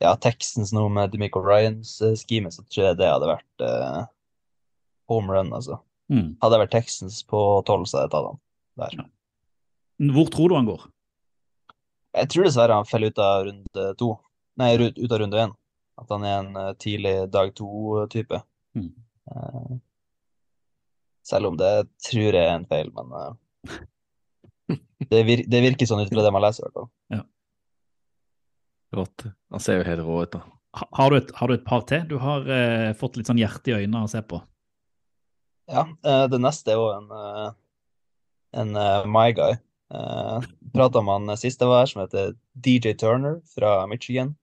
ja, Texans nå med Demico Ryans uh, scheme, så tror jeg det hadde vært uh, home run, altså. Mm. Hadde jeg vært Texans på 12, så hadde jeg tatt han der. Hvor tror du han går? Jeg tror dessverre han faller ut av runde to. Nei, ut, av runde én. At han er en eh, tidlig dag to-type. Mm. Uh, selv om det tror jeg er en feil, men uh, det, vir det virker sånn ut fra det man leser, i hvert fall. Rått. Han ser jo helt rå ut, da. Har du, et, har du et par til? Du har eh, fått litt sånn hjerte i øynene å se på. Ja, eh, det neste er jo en, eh, en uh, My Guy. Eh, Prata med han sist jeg var her, som heter DJ Turner fra Michigan.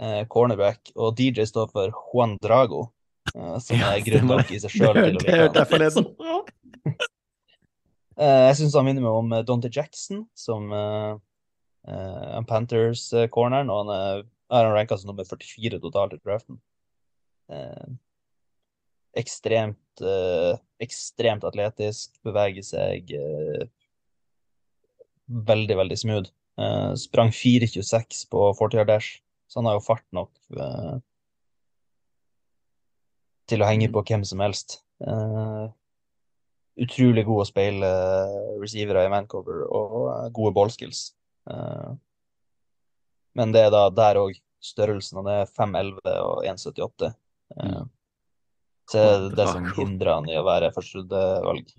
eh, cornerback. Og DJ står for Juan Drago, eh, som Ja, er grunn nok i seg sjøl til å Det like hørte han. jeg forleden. Eh, jeg syns han minner meg om eh, Dante Jackson, som uh, Panthers-corneren. og han er, er ranka som nummer 44 totalt i draften. Uh, ekstremt, uh, ekstremt atletisk, beveger seg uh, veldig, veldig smooth. Sprang 4,26 på 40 dash, så han har jo fart nok til å henge på hvem som helst. Utrolig god å speile receivere i mancover og gode ballskills. Eh, men det er da der òg størrelsen. Han er 5'11 og 1,78. Mm. så det er det som hindrer han i å være førsterundevalg.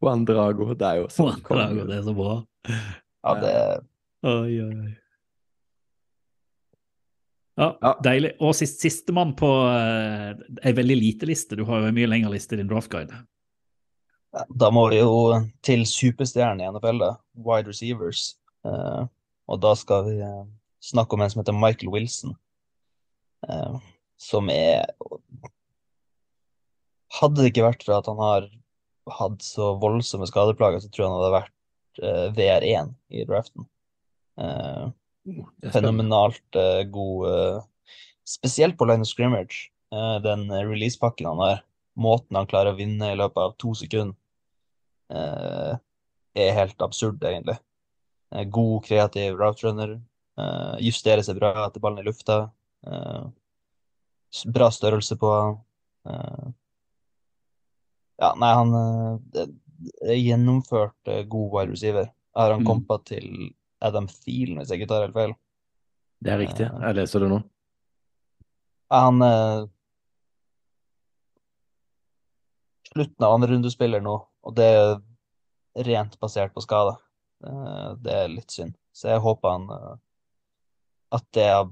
Juan Drago, det er jo så Drago, det er så bra. Ja, det Oi, oi, oi. Ja, Ja. deilig. Og sist, sistemann på uh, ei veldig lite liste. Du har jo en mye lengre liste i din draftguide. Da må vi jo til superstjernen i NFL, da. Wide receivers. Uh, og da skal vi eh, snakke om en som heter Michael Wilson. uh, som er Hadde det ikke vært for at han har hatt så voldsomme skadeplager, så tror jeg han hadde vært eh, VR1 i draften. Spennende. fenomenalt god Spesielt på line of scrimmage. Den releasepakken han har, måten han klarer å vinne i løpet av to sekunder, er helt absurd, egentlig. Eh, god, kreativ route runner. eh, justerer seg bra etter ballen i lufta. eh, bra størrelse på eh. ja, nei, han eh, er gjennomført eh, god wide receiver. Har han Mm. kompa til Adam Thielen, hvis jeg ikke tar helt feil? Det er riktig. Jeg leser det nå. Han eh, slutten av andre rundespiller nå, og det er rent basert på skade. Eh, det er litt synd. Så jeg håper han eh, at det har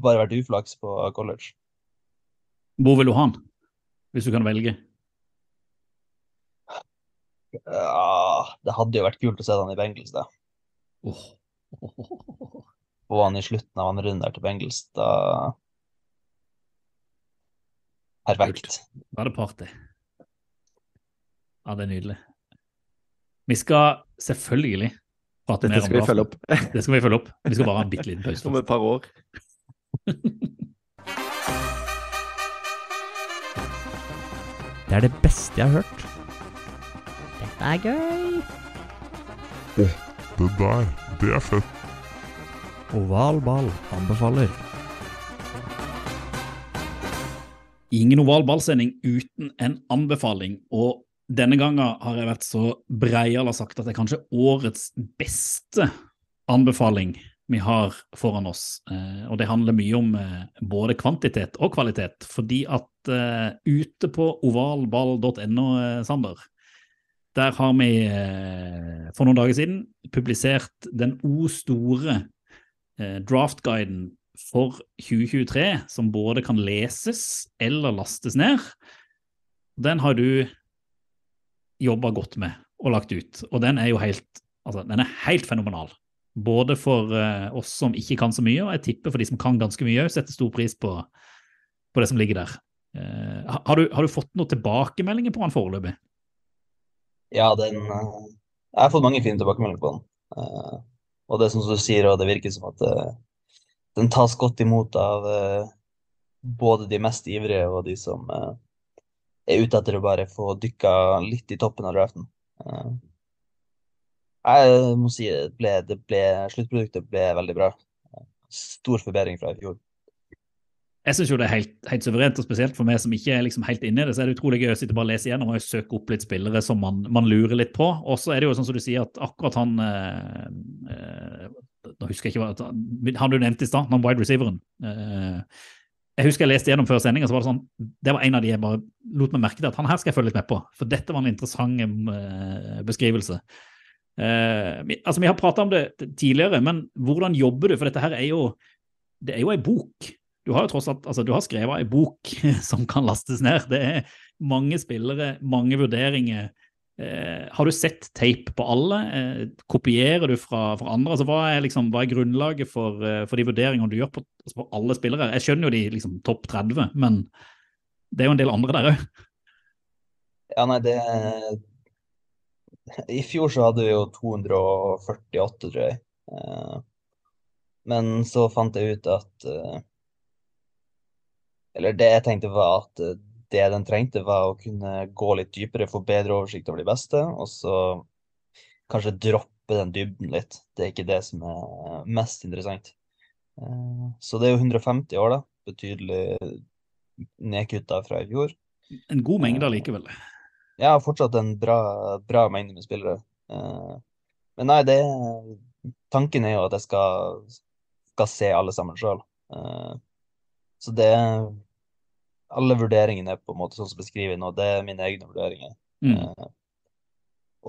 bare vært uflaks på college. Hvor vil du ha han, hvis du kan velge? Ja, det hadde jo vært kult å se han i Bengals, da. Få han i slutten av andre runde der til Bengals, da Perfekt. Da er det party. Ja, det er nydelig. Vi skal selvfølgelig prate mer Dette om skal vi følge opp Det skal vi følge opp. Vi skal bare ha en bitte liten pause. om et par år. Det er det beste jeg har hørt. Dette er gøy. Det der, det er fett. Oval ball anbefaler. Ingen oval ballsending uten en anbefaling. Og denne gangen har jeg vært så breial og sagt at det er kanskje årets beste anbefaling vi har foran oss. Eh, og det handler mye om eh, både kvantitet og kvalitet. Fordi at eh, ute på ovalball.no, Sander, der har vi for noen dager siden publisert den o store draftguiden for 2023, som både kan leses eller lastes ned. Den har du jobba godt med og lagt ut, og den er jo helt, altså, den er helt fenomenal. Både for uh, oss som ikke kan så mye, og jeg tipper for de som kan ganske mye òg, setter stor pris på, på det som ligger der. Uh, har, du, har du fått noen tilbakemeldinger på den foreløpig? Ja, den uh, Jeg har fått mange fine tilbakemeldinger på den. Og det som du sier, og det virker som at den tas godt imot av både de mest ivrige og de som er ute etter å bare få dykka litt i toppen av draften. Eh, jeg må si det ble, det ble, sluttproduktet ble veldig bra. Stor forbedring fra i fjor. Jeg syns jo det er helt, helt suverent, og spesielt for meg som ikke er liksom helt inne i det, så er det utrolig gøy å sitte bare og lese igjennom og søke opp litt spillere som man, man lurer litt på. Og så er det jo sånn som du sier, at akkurat han eh, eh, Nå husker jeg ikke hva Han du nevnte i stad, han wide receiveren. Eh, jeg husker jeg leste gjennom før sendinga, så var det sånn Det var en av de jeg bare lot meg merke til at han her skal jeg følge litt med på. For dette var en interessant eh, beskrivelse. Uh, altså, vi har prata om det tidligere, men hvordan jobber du? For dette her er jo det er jo ei bok. Du har jo tross alt, altså du har skrevet ei bok som kan lastes ned. Det er mange spillere, mange vurderinger. Eh, har du sett tape på alle? Eh, kopierer du fra, fra andre? Altså, hva, er liksom, hva er grunnlaget for, eh, for de vurderingene du gjør på, altså, på alle spillere? Jeg skjønner jo de liksom, topp 30, men det er jo en del andre der òg. Ja, nei, det I fjor så hadde vi jo 248, tror jeg. Eh, Men så fant jeg ut at Eller det jeg tenkte var at det den trengte, var å kunne gå litt dypere, få bedre oversikt over de beste, og så kanskje droppe den dybden litt. Det er ikke det som er mest interessant. Eh, Så det er jo 150 år, da. Betydelig nedkutta fra i fjor. En god mengde allikevel. Ja, fortsatt en bra, bra mengde med spillere. Eh, Men nei, det Tanken er jo at jeg skal, skal se alle sammen sjøl. Så det Alle vurderingene er på en måte sånn som beskriver nå, det er mine egne vurderinger. Mm. Uh,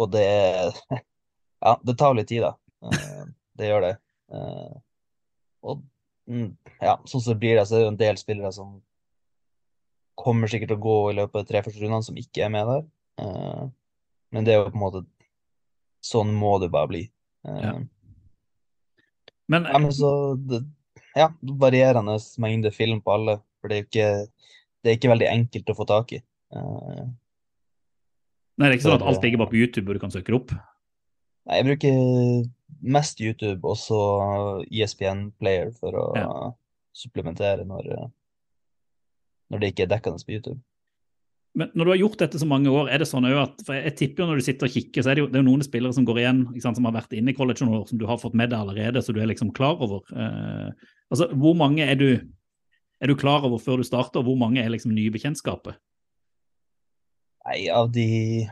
Og det er Ja, det tar litt tid, da. Uh, Det gjør det. Uh, Og mm, ja, sånn som det blir så er det en del spillere som kommer sikkert til å gå i løpet av tre første rundene, som ikke er med der. Men det er jo på en måte Sånn må det bare bli. Ja. Men ja, men så det, Ja, varierende mengde film på alle. For det er jo ikke Det er ikke veldig enkelt å få tak i. Uh, nei, det er ikke sånn at alt ligger bare på YouTube hvor du kan søke opp. Nei, jeg bruker mest YouTube og så ESPN Player for å Ja. supplementere når, når det ikke er dekkende på YouTube. Men når du har gjort dette så mange år, er det sånn at for Jeg tipper jo når du sitter og kikker, så er det jo, det er jo noen spillere som går igjen, sant, som har vært inne i college noen år, som du har fått med deg allerede, så du er liksom klar over. Eh, altså, Hvor mange er du, er du klar over før du starter, hvor mange er liksom nye bekjentskaper? Nei, av de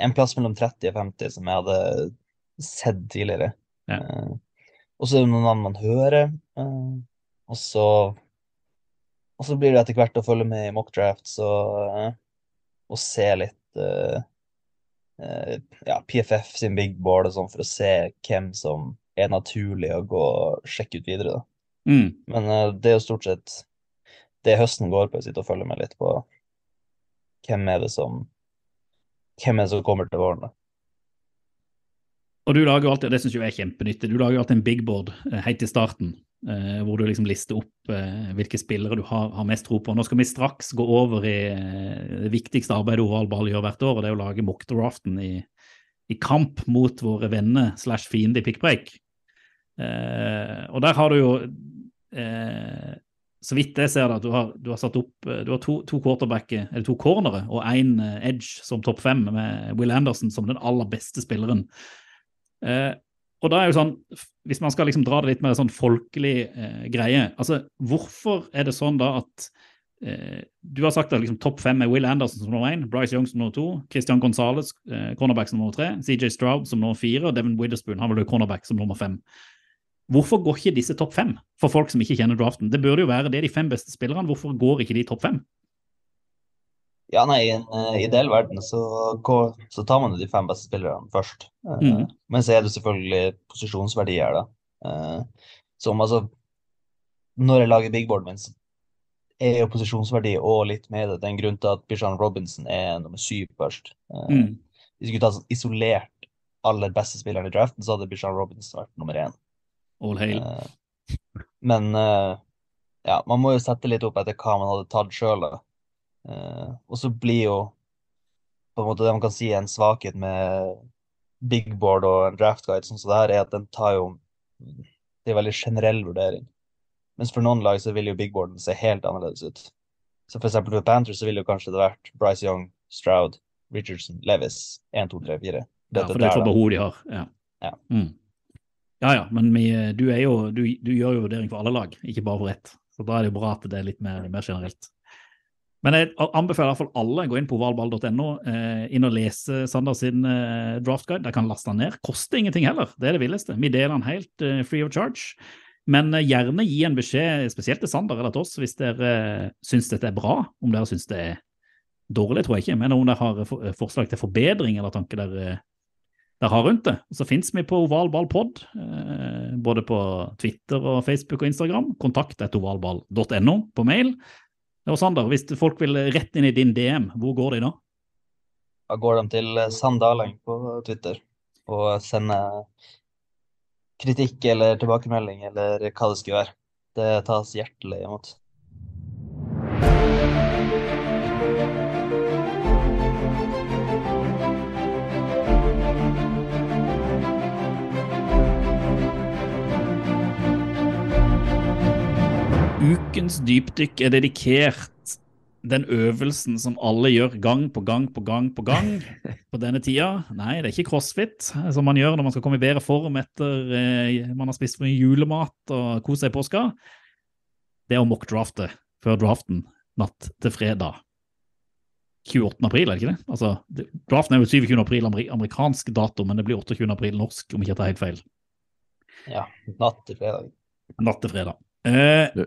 En plass mellom 30 og 50 som jeg hadde sett tidligere. Ja. Uh, og så er det noen navn man hører. Uh, og så Og så blir det etter hvert å følge med i mockdrafts og, uh, og se litt ja, PFF sin big board og sånn for å se hvem som er naturlig å gå og sjekke ut videre. da. Mm. Men det er jo stort sett det høsten går på. Jeg sitter og følger med litt på hvem er det som hvem er det som kommer til våren. Og du lager alltid, og det syns jeg er kjempenyttig, du lager alltid en bigboard eh, helt i starten. eh, hvor du liksom lister opp eh, hvilke spillere du har, har mest tro på. Nå skal vi straks gå over i eh, det viktigste arbeidet Oral Ball gjør hvert år, og det er å lage mockdraften i, i kamp mot våre venner slash fiende i pickbreak. Eh, og der har du jo eh, så vidt jeg ser det, at du har, du har satt opp eh, du har to, to quarterbacker, eller to cornere og én edge som topp fem, med Will Anderson som den aller beste spilleren. Eh, og da er jo sånn, Hvis man skal liksom dra det litt mer sånn folkelig eh, greie altså Hvorfor er det sånn da at eh, Du har sagt at liksom topp fem er Will Anderson som nummer én, Bryce Young som nummer to, Christian Gonzales, eh, cornerback som nummer tre, CJ Stroud som nummer fire, og Devin Witherspoon han vil jo cornerback som nummer fem. Hvorfor går ikke disse topp fem for folk som ikke kjenner draften? Det burde jo være det de fem beste spillerne. Hvorfor går ikke de topp fem? Ja, nei, I en eh, ideell verden så, går, så tar man jo de fem beste spillerne først. Mm. Mhm. Men så er det selvfølgelig posisjonsverdier, da. Eh, som altså Når jeg lager bigboarden min, så er jo posisjonsverdi og litt med det. Det er en grunn til at Bishan Robinson er nummer syv først. Eh, Mm. Hvis vi skulle ta sånn isolert aller beste spilleren i draften, så hadde Bishan Robinson vært nummer én. All hail. Eh, Men eh, ja, man må jo sette litt opp etter hva man hadde tatt sjøl. Uh, og så blir jo på en måte det man kan si er en svakhet med big board og en draft guide sånn som det her, er at den tar jo Det er veldig generell vurdering. Mens for noen lag så vil jo big boarden se helt annerledes ut. Så for eksempel for Panthers så ville jo kanskje det vært Bryce Young, Stroud, Richardson, Levis 1, 2, 3, 4. Ja, for det er for behov de har. Ja, Ja. Mm. Ja, ja men vi, du, er jo, du, du gjør jo vurdering for alle lag, ikke bare for ett. Så da er det jo bra at det er litt mer, mer generelt. Men jeg anbefaler i hvert fall alle gå inn på ovalball.no, eh, inn og lese Sander sin eh, draftguide. Der kan laste den ned. Koster ingenting heller, det er det villeste. Vi deler den helt eh, free of charge. Men eh, gjerne gi en beskjed, spesielt til Sander eller til oss, hvis dere eh, syns dette er bra. Om dere syns det er dårlig, tror jeg ikke, men om dere har for, forslag til forbedring eller tanker dere, dere har rundt det. Så fins vi på ovalballpod, eh, både på Twitter og Facebook og Instagram. Kontakt et ovalball.no på mail. Og Sander, hvis folk vil rett inn i din DM, hvor går de da? Da går de til Sandaleng Sandaling på Twitter og sender kritikk eller tilbakemelding eller hva det skulle være. Det tas hjertelig imot. Ukens dypdykk er dedikert den øvelsen som alle gjør gang på gang på gang på gang på denne tida. Nei, det er ikke crossfit som man gjør når man skal komme i bedre form etter eh, man har spist for mye julemat og kost seg i påska. Det er å mockdrafte før draften natt til fredag. 28. april, er det ikke det? Altså, det, draften er jo 27. april ameri amerikansk dato, men det blir 28. april norsk, om ikke jeg tar helt feil. Ja, natt til fredag. Natt til fredag. Eh,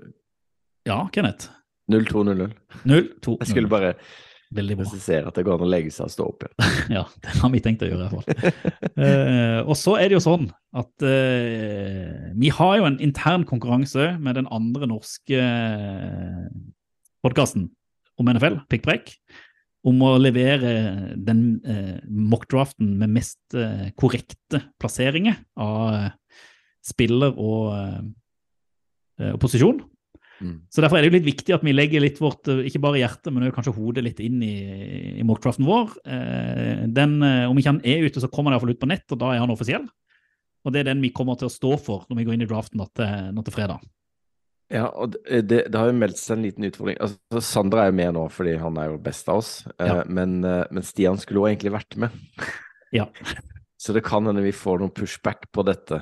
ja, Kenneth. 0-2-0-0. 0-2. Jeg skulle bare presisere at det går an å legge seg og stå opp igjen. Ja, det har vi tenkt å gjøre i hvert fall. uh, og så er det jo sånn at uh, vi har jo en intern konkurranse med den andre norske uh, podkasten om NFL, Pikkprekk, om å levere den uh, mockdraften med mest eh, korrekte plasseringer av eh, spiller og, eh, og posisjon. Mm. Så Derfor er det jo litt viktig at vi legger litt vårt, eh, ikke bare hjerte, men kanskje hodet litt inn i, i mockcraften vår. Eh, den, eh, om ikke han er ute, så kommer han iallfall ut på nett, og da er han offisiell. Og det er den vi kommer til å stå for når vi går inn i draften nå til, nå til fredag. Ja, og det, det, det har jo meldt seg en liten utfordring. Altså, Sander er jo med nå fordi han er jo best av oss, Ja. men, men Stian skulle jo egentlig vært med. Ja. Så det kan hende vi får noen pushback på dette.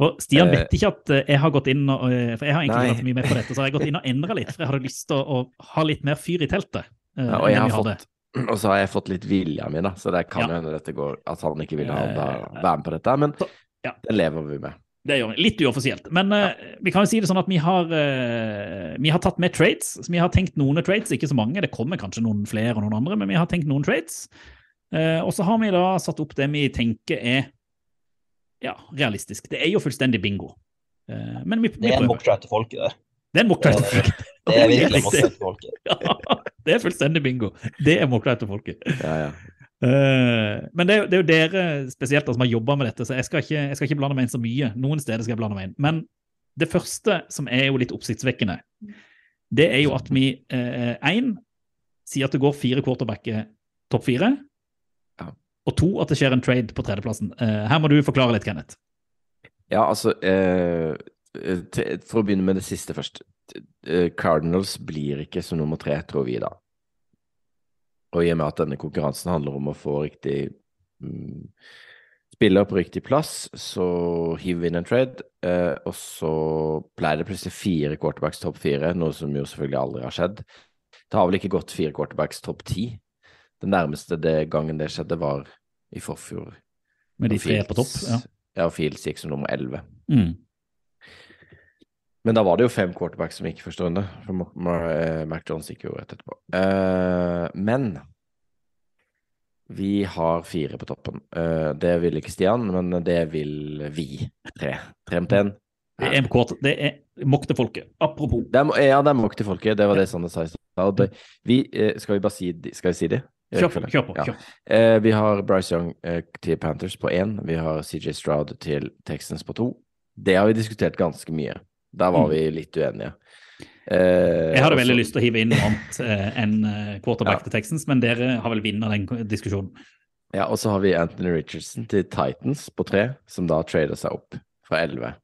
Og Stian Eh, vet ikke at eh, jeg har gått inn og, eh, For jeg har egentlig vært mye med på dette, så har jeg gått inn og endra litt. For jeg hadde lyst til å, å ha litt mer fyr i teltet. Ja, og, jeg har fått, og så har jeg fått litt vilja mi, da, så det kan Ja. jo hende dette går at han ikke vil ha være med på dette. Men Så, ja. det lever vi med. Det gjør vi. Litt uoffisielt. Men eh, vi kan jo si det sånn at vi har, uh, vi har tatt med trades. Så vi har tenkt noen trades, ikke så mange. Det kommer kanskje noen flere og noen andre, men vi har tenkt noen trades. Uh, og så har vi da satt opp det vi tenker er ja, realistisk. Det er jo fullstendig bingo. Uh, men vi, vi Det er en mockdraft til folket det. Det er en mockdraft. til folket. Det er virkelig en mockdraft til folket. Ja, det er fullstendig bingo. Det er mockdraft til folket. Ja, ja. Uh, men det er, det er jo dere spesielt da, som har jobba med dette, så jeg skal, ikke, jeg skal ikke blande meg inn så mye. Noen steder skal jeg blande meg inn. Men det første som er jo litt oppsiktsvekkende, det er jo at vi én sier at det går fire quarterbacker topp fire. Og to at det skjer en trade på tredjeplassen. Eh, her må du forklare litt, Kenneth. Ja, altså eh, til, For å begynne med det siste først. Eh, Cardinals blir ikke som nummer tre, tror vi da. Og i og med at denne konkurransen handler om å få riktig mm, spiller på riktig plass, så hiver vi inn en trade. Eh, og så pleier det plutselig fire quarterbacks topp fire, noe som jo selvfølgelig aldri har skjedd. Det har vel ikke gått fire quarterbacks topp ti. Den nærmeste det gangen det skjedde, var i forfjor. Med de tre på topp. Ja. Ja, Fields gikk som nummer elleve. Mm. Men da var det jo fem quarterbacks som gikk i første runde. For Mark Ma- eh, Mac Jones gikk jo rett etterpå. Uh, men vi har fire på toppen. Uh, det vil ikke Stian, men det vil vi tre. Tre mot én. Det er, quarter, det er til folket. Apropos. Det er, ja, det er til folket. Det var det Sanne sa i stad. Skal vi bare si Skal vi si det? Kjør på. Kjør på. Ja. Kjør. på. Eh, vi har Bryce Young eh, til Panthers på én. Vi har CJ Stroud til Texans på to. Det har vi diskutert ganske mye. Der var Mm. vi litt uenige. Eh, Jeg hadde også... veldig lyst til å hive inn noe annet eh, enn eh, quarterback Ja. til Texans, men dere har vel vunnet den diskusjonen. Ja, og så har vi Anthony Richardson til Titans på tre, som da trader seg opp fra elleve.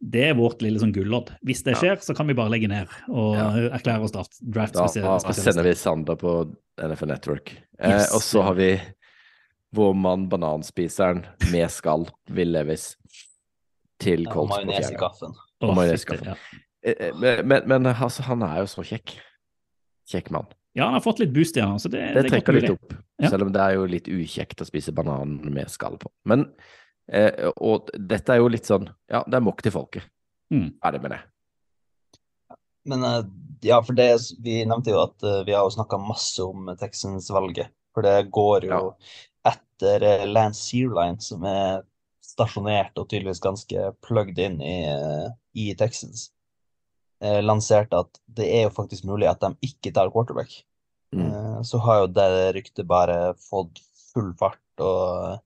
Det er vårt lille sånn gullodd. Hvis det Ja. skjer, så kan vi bare legge ned og Ja. erklære oss draft, draft Da sender vi Sander på NFN Network. Eh, og så har vi vår mann bananspiseren med skall, Will Levis, til Colts på fjerde. og majones i kaffen. ja. Eh, eh, Men, men, men altså, han er jo så kjekk. Kjekk mann. ja, han har fått litt boost i han, så det, Det det er trekker litt opp, Ja. selv om det er jo litt ukjekt å spise banan med skall på. Men, eh, og dette er jo litt sånn, ja, det er mokk til folket. Mm. Ferdig med det. Men eh, ja, for det Vi nevnte jo at eh, vi har jo snakka masse om Texans-valget. For det går jo etter eh, Lance Searline, som er stasjonert og tydeligvis ganske plugged inn i, i Texans. Eh, lanserte at det er jo faktisk mulig at de ikke tar quarterback. Mm. Eh, så har jo det ryktet bare fått full fart, og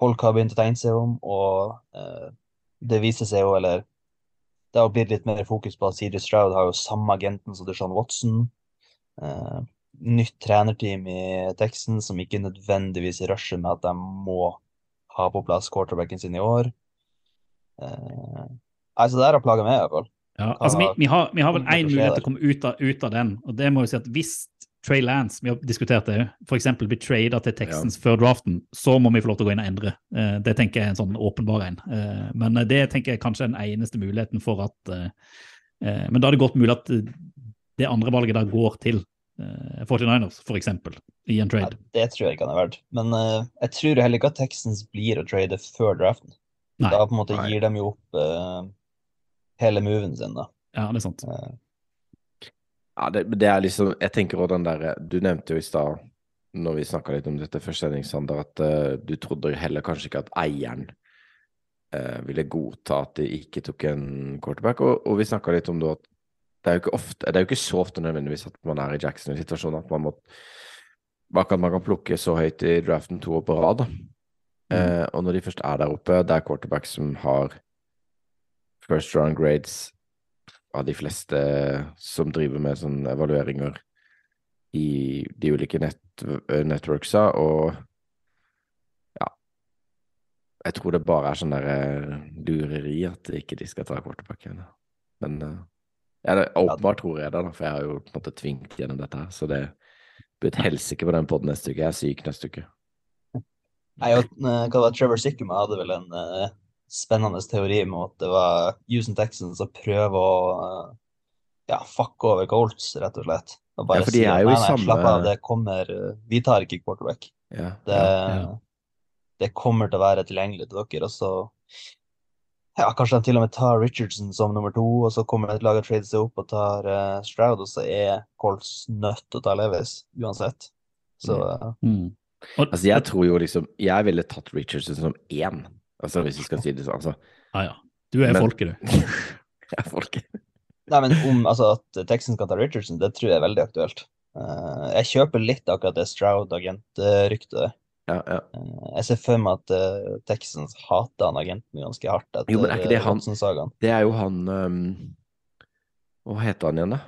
folk har begynt å tegne seg om, og eh, det viser seg jo, eller det har blitt litt mer fokus på at CJ Stroud har jo samme agenten som Deshaun Watson. Eh, nytt trenerteam i Texans som ikke nødvendigvis rusher med at de må ha på plass quarterbacken sin i år. Eh, altså, det her har plaga meg, i hvert fall. Ja, altså, vi, vi, har, vi har vel én mulighet til å komme ut av, ut av den, og det må jo si at hvis Trey Lance, vi har diskutert det, f.eks. blir trada til Texans før draften, så må vi få lov til å gå inn og endre. Eh, det tenker jeg er en sånn åpenbar en. Eh, men det tenker jeg kanskje er den eneste muligheten for at eh, eh, Men da er det godt mulig at eh, det andre valget da går til eh, 49ers, f.eks., i en Ja, trade. det tror jeg ikke han er verdt. Men eh, jeg tror heller ikke at Texans blir å trade før draften. Nei. Da på en måte Nei. gir de jo opp eh, hele moven sin, da. Ja, det er sant. Eh, Ja, det, det er liksom Jeg tenker også den derre Du nevnte jo i stad, når vi snakka litt om dette før Sander, at uh, du trodde heller kanskje ikke at eieren uh, ville godta at de ikke tok en quarterback. Og, og vi snakka litt om det at det er jo ikke ofte Det er jo ikke så ofte nødvendigvis at man er i Jackson-situasjonen at man må Bak at man kan plukke så høyt i draften to år på rad. da. Eh, og når de først er der oppe, det er quarterback som har first round grades av de fleste som driver med sånne evalueringer i de ulike nett, networksa, og ja Jeg tror det bare er sånn der eh, lureri at ikke de skal ta quarterbacken. Men eh, ja, det, åpenbart tror jeg det, da, for jeg har jo på en måte tvingt gjennom dette her. Så det blir et helsike på den poden neste uke. Jeg er syk neste uke. Nei, og, eh, hva var Trevor Sikkema hadde vel en eh, spennende teori med at det var Houston Texans som prøver å eh, ja, fucke over Colts, rett og slett. Og bare Ja, for de er jo i samme- slapp av, det kommer eh, Vi tar ikke quarterback. Ja, Det, ja. det kommer til å være tilgjengelig til dere, og så ja, kanskje de til og med tar Richardson som nummer to, og så kommer et lag og trader seg opp og tar uh, Stroud, og så er Colts nødt til å ta Levis uansett. Så uh, Mm. Mm. Altså, jeg tror jo liksom Jeg ville tatt Richardson som én, altså, hvis vi skal si det sånn. Altså, ja, ja. Du er Men- folket, du. jeg er folket. Nei, men om altså, at Texans kan ta Richardson, det tror jeg er veldig aktuelt. Uh, jeg kjøper litt akkurat det Stroud-agentryktet. Ja, ja. Uh, jeg ser for meg at uh, Texans hater han agenten ganske hardt etter Jo, men er ikke det han- Watson-sagaen. Det er jo han um, Hva heter han igjen, da?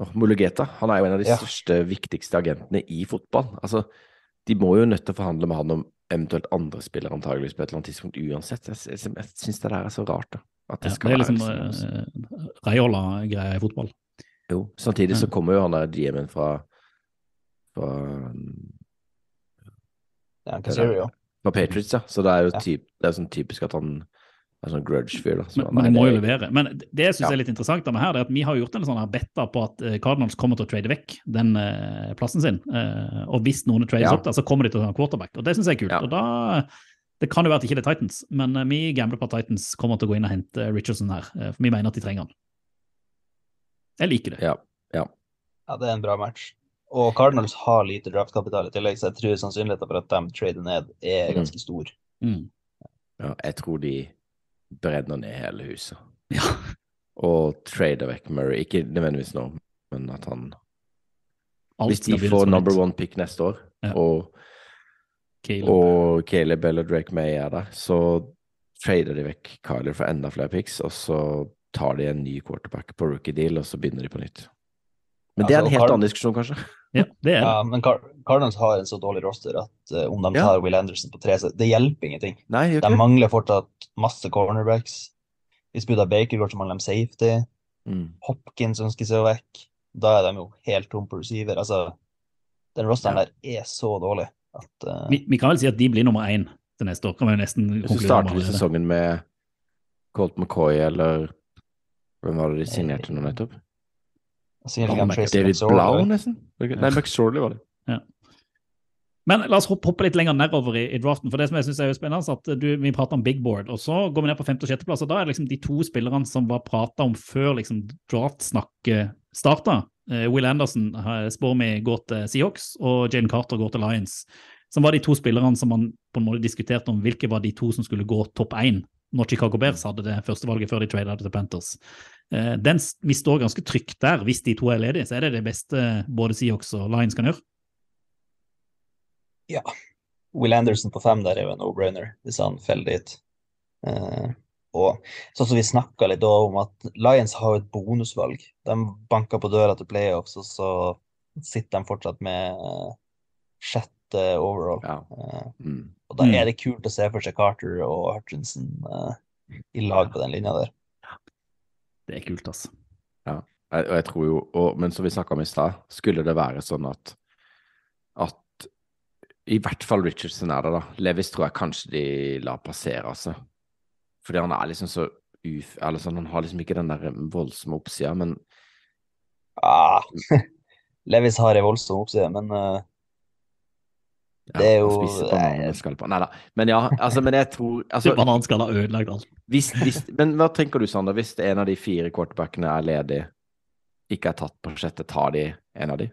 Oh, Mulugeta. Han er jo en av de Ja. største, viktigste agentene i fotball. Altså, de må jo nødt til å forhandle med han om eventuelt andre spillere antageligvis på et eller annet tidspunkt uansett. Jeg, jeg, jeg syns det der er så rart, da. At det Ja, skal det er være liksom altså. uh, Reiola-greia i fotball. Jo, samtidig så kommer jo han der GM-en fra fra, fra Patriots, ja. Så det er jo typ, det er sånn typisk at han er sånn grudge-fyr, da. Så Men, men du må jo levere. Men det jeg syns Ja. er litt interessant da med her, det er at vi har gjort en sånn her betta på at eh, Cardinals kommer til å trade vekk den uh, plassen sin. Uh, og hvis noen trades Ja. opp der, så kommer de til å ha en quarterback. Og det syns jeg er kult. Ja. Og da Det kan jo være at ikke det er Titans, men uh, vi gambler på at Titans kommer til å gå inn og hente Richardson her. for vi mener at de trenger han. Jeg liker det. Ja. Ja, det er en bra match. Og Cardinals har lite draftkapital i tillegg, så jeg tror sannsynligheten for at de trader ned, er Mm. ganske stor. Mm. ja. Jeg tror de brenner ned hele huset. Ja. Og trader vekk Murray. Ikke nødvendigvis nå, men at han Alt Hvis de får number one pick neste år, Ja. og, Caleb. og Caleb eller Drake May er der, så trader de vekk Kyler for enda flere picks, og så tar de en ny quarterback på rookie deal, og så begynner de på nytt. Men det er en helt annen diskusjon, kanskje. Ja, det er. Ja, men Car Cardinals har en så dårlig roster at uh, om de Ja. tar Will Anderson på tre, så det hjelper ingenting. Nei, De mangler fortsatt masse cornerbacks. Hvis Buda Baker går, så mangler de safety. Mm. Hopkins ønsker seg vekk. Da er de jo helt tom på receiver. Altså, den rosteren Ja. der er så dårlig at uh... Vi, vi kan vel si at de blir nummer én til neste år. kan vi nesten Hvis du starter med sesongen med Colt McCoy eller Hvem var det de signerte nå nettopp? Ja, David. Blau, nesten? Var det ikke- Nei, McSorley var det. Men la oss hoppe, litt lenger nedover i, i draften. for det som jeg synes er jo spennende, at du, Vi prater om big board, og så går vi ned på femte- og sjetteplass. og Da er det liksom de to spillerne som var prata om før liksom draftsnakket starta. Eh, Will Anderson eh, spår vi går til Seahawks, og Jane Carter går til Lions. Som var de to spillerne som man på en måte diskuterte om hvilke var de to som skulle gå topp én når Chicago Bears hadde det første valget før de tradet til Panthers. Eh, den, vi står ganske trygt der. Hvis de to er ledige, så er det det beste både Seahawks og Lions kan gjøre. Will Anderson på fem der er jo en no-brainer, hvis han faller dit. Uh, og sånn som vi snakka litt om at Lions har jo et bonusvalg. De banker på døra til playoffs, og så sitter de fortsatt med uh, sjette overall. Ja. Mm. og da Mm. er det kult å se for seg Carter og Hutchinson i lag på den linja der. Det er kult, altså. Jeg, og jeg tror jo, og, men som vi snakka om i stad, skulle det være sånn at at i hvert fall Richardson er det, da. Levis tror jeg kanskje de lar passere, altså. Fordi han er liksom så uf... Eller sånn, han har liksom ikke den der voldsomme oppsida, men Ah, Levis har ei voldsom oppside, men uh, Det er jo-. Nei da. Men ja, altså, men jeg tror altså, Bananskall har ødelagt alt. hvis, hvis, Men hva tenker du, Sander, hvis en av de fire quarterbackene er ledig, ikke er tatt på sjette, tar de en av de?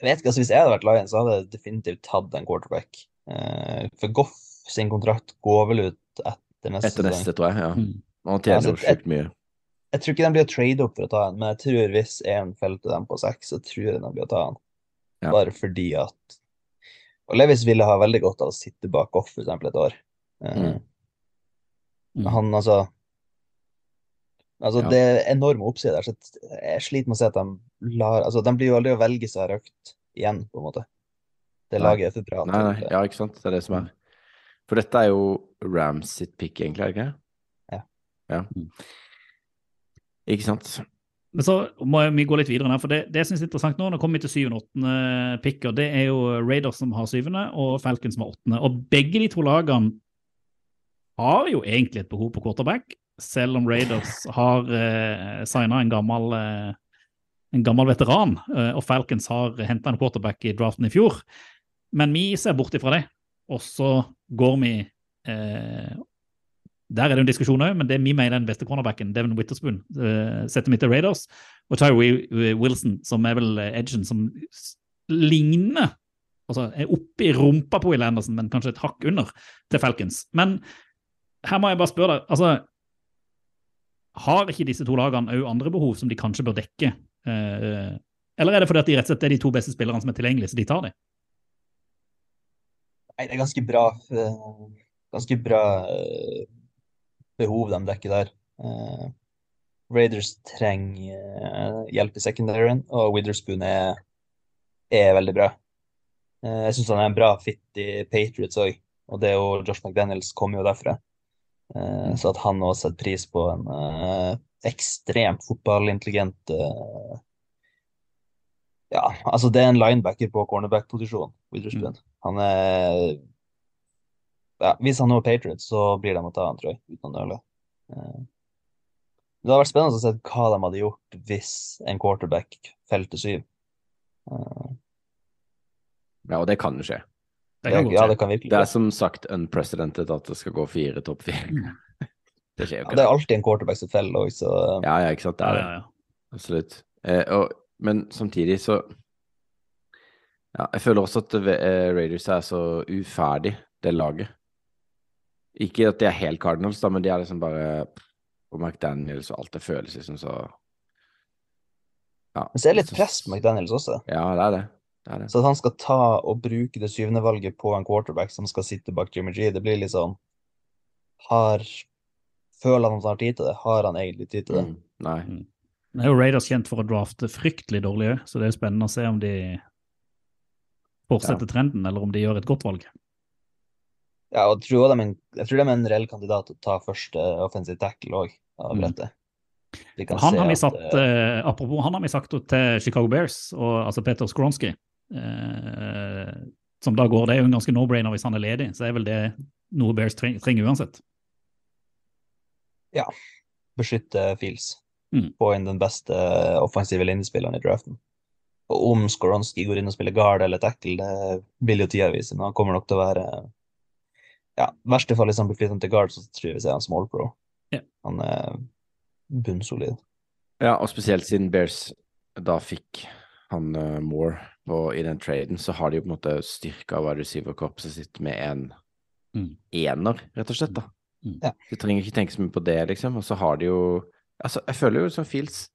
Jeg vet ikke, altså Hvis jeg hadde vært Lions, så hadde jeg definitivt tatt en quarterback. Eh, for Goff sin kontrakt går vel ut etter neste Etter neste, tror jeg. ja. Mm. Han tjener Altså, sjukt mye. Jeg tror ikke de blir å trade opp for å ta en, men jeg tror hvis én faller til dem på seks, så tror jeg de blir å ta han. Ja. Bare fordi at Og Levis ville ha veldig godt av å sitte bak Goff for eksempel et år. Eh, Mm. Mm. Han altså Altså, Ja. det er enorme oppsider så jeg sliter med å se at de lar Altså, de blir jo aldri å velge seg røkt igjen, på en måte. Det Nei. laget er for bra Nei, nei, ja, ikke sant. Det er det som er. For dette er jo Rams sitt pick, egentlig, er det ikke? Ja. Ja. Ikke sant. Men så må vi gå litt videre for det, det jeg synes er interessant nå, nå kommer vi til syvende og åttende pick, og det er jo Raiders som har syvende, og Falcons som har åttende. Og begge de to lagene har jo egentlig et behov på quarterback, selv om Raiders har eh, signa en gammel eh, en gammel veteran, eh, og Falcons har henta en quarterback i draften i fjor. Men vi ser bort ifra det, og så går vi eh, Der er det en diskusjon òg, men det vi mener er den beste cornerbacken, Devin Witherspoon, eh, setter vi til Raiders. Og Tyree Wilson, som er vel edgen som ligner altså er oppe i rumpa på Will Anderson, men kanskje et hakk under til Falcons. Men her må jeg bare spørre deg, altså har ikke disse to lagene òg andre behov som de kanskje bør dekke? Eh, eller er det fordi at de rett og slett er de to beste spillerne som er tilgjengelige, så de tar dem? Nei, det er ganske bra, eh, ganske bra eh, behov de dekker der. Eh, Raiders trenger eh, hjelp i secondaryen, og Witherspoon er, er veldig bra. Eh, jeg syns han er en bra fit i Patriots òg, og det er jo Josh McDaniels kommer jo derfra. Eh, så at han også setter pris på en eh, ekstremt fotballintelligent eh, Ja, altså det er en linebacker på cornerback-posisjon, Witherspoon. Han er ja, Hvis han nå er Patriots, så blir de å ta han, tror jeg, uten å nøle. Eh, Det hadde vært spennende å se hva de hadde gjort hvis en quarterback felte syv. Eh, Ja, og det kan jo skje. Det kan ja, ja, det kan virkelig Det er som sagt unprecedented at det skal gå fire topp fire. Det skjer jo Ja, det er alltid en quarterback som faller òg, så Ja, ja, ikke sant. Det er det. ja, ja. Absolutt. Eh, og, men samtidig så Ja, jeg føler også at eh, Raiders er så uferdig, det laget. Ikke at de er helt Cardinals, da, men de er liksom bare Og McDaniels og alt det føles liksom så Ja. Men så er det litt press på McDaniels også. Ja, det er det. det, er det. Så at han skal ta og bruke det syvende valget på en quarterback som skal sitte bak Jimmy G, det blir litt sånn Har Føler han at han har tid til det? Har han egentlig tid til det? Mm, nei. Nå er jo Raiders kjent for å drafte fryktelig dårlig òg, så det er jo spennende å se om de fortsetter trenden, eller om de gjør et godt valg. Ja, og jeg tror, de jeg tror de er en reell kandidat til å ta første offensive tackle òg, av Mm. Han har vi at, satt, eh, eh, apropos, han har vi sagt til Chicago Bears, og, altså Peter Skronsky, uh, som da går. Det er jo en ganske no-brainer hvis han er ledig, så er vel det noe Bears treng, trenger uansett. Beskytte Fields. Mm. Få inn den beste offensive linjespilleren i draften. Og om Skoronski går inn og spiller guard eller tackle, det vil jo tida vise, men han kommer nok til å være Ja, i verste fall hvis han blir flytta til guard, så tror jeg vi ser han small pro. Ja. Han er bunnsolid. Ja, og spesielt siden Bears da fikk han uh, Moore på, i den traden, så har de jo på en måte styrka wide receiver-korpset sitt med en Mm. ener, rett og slett. da. Mm. Ja. Du trenger ikke tenke så mye på det, liksom. Og så har de jo Altså, jeg føler jo som Fields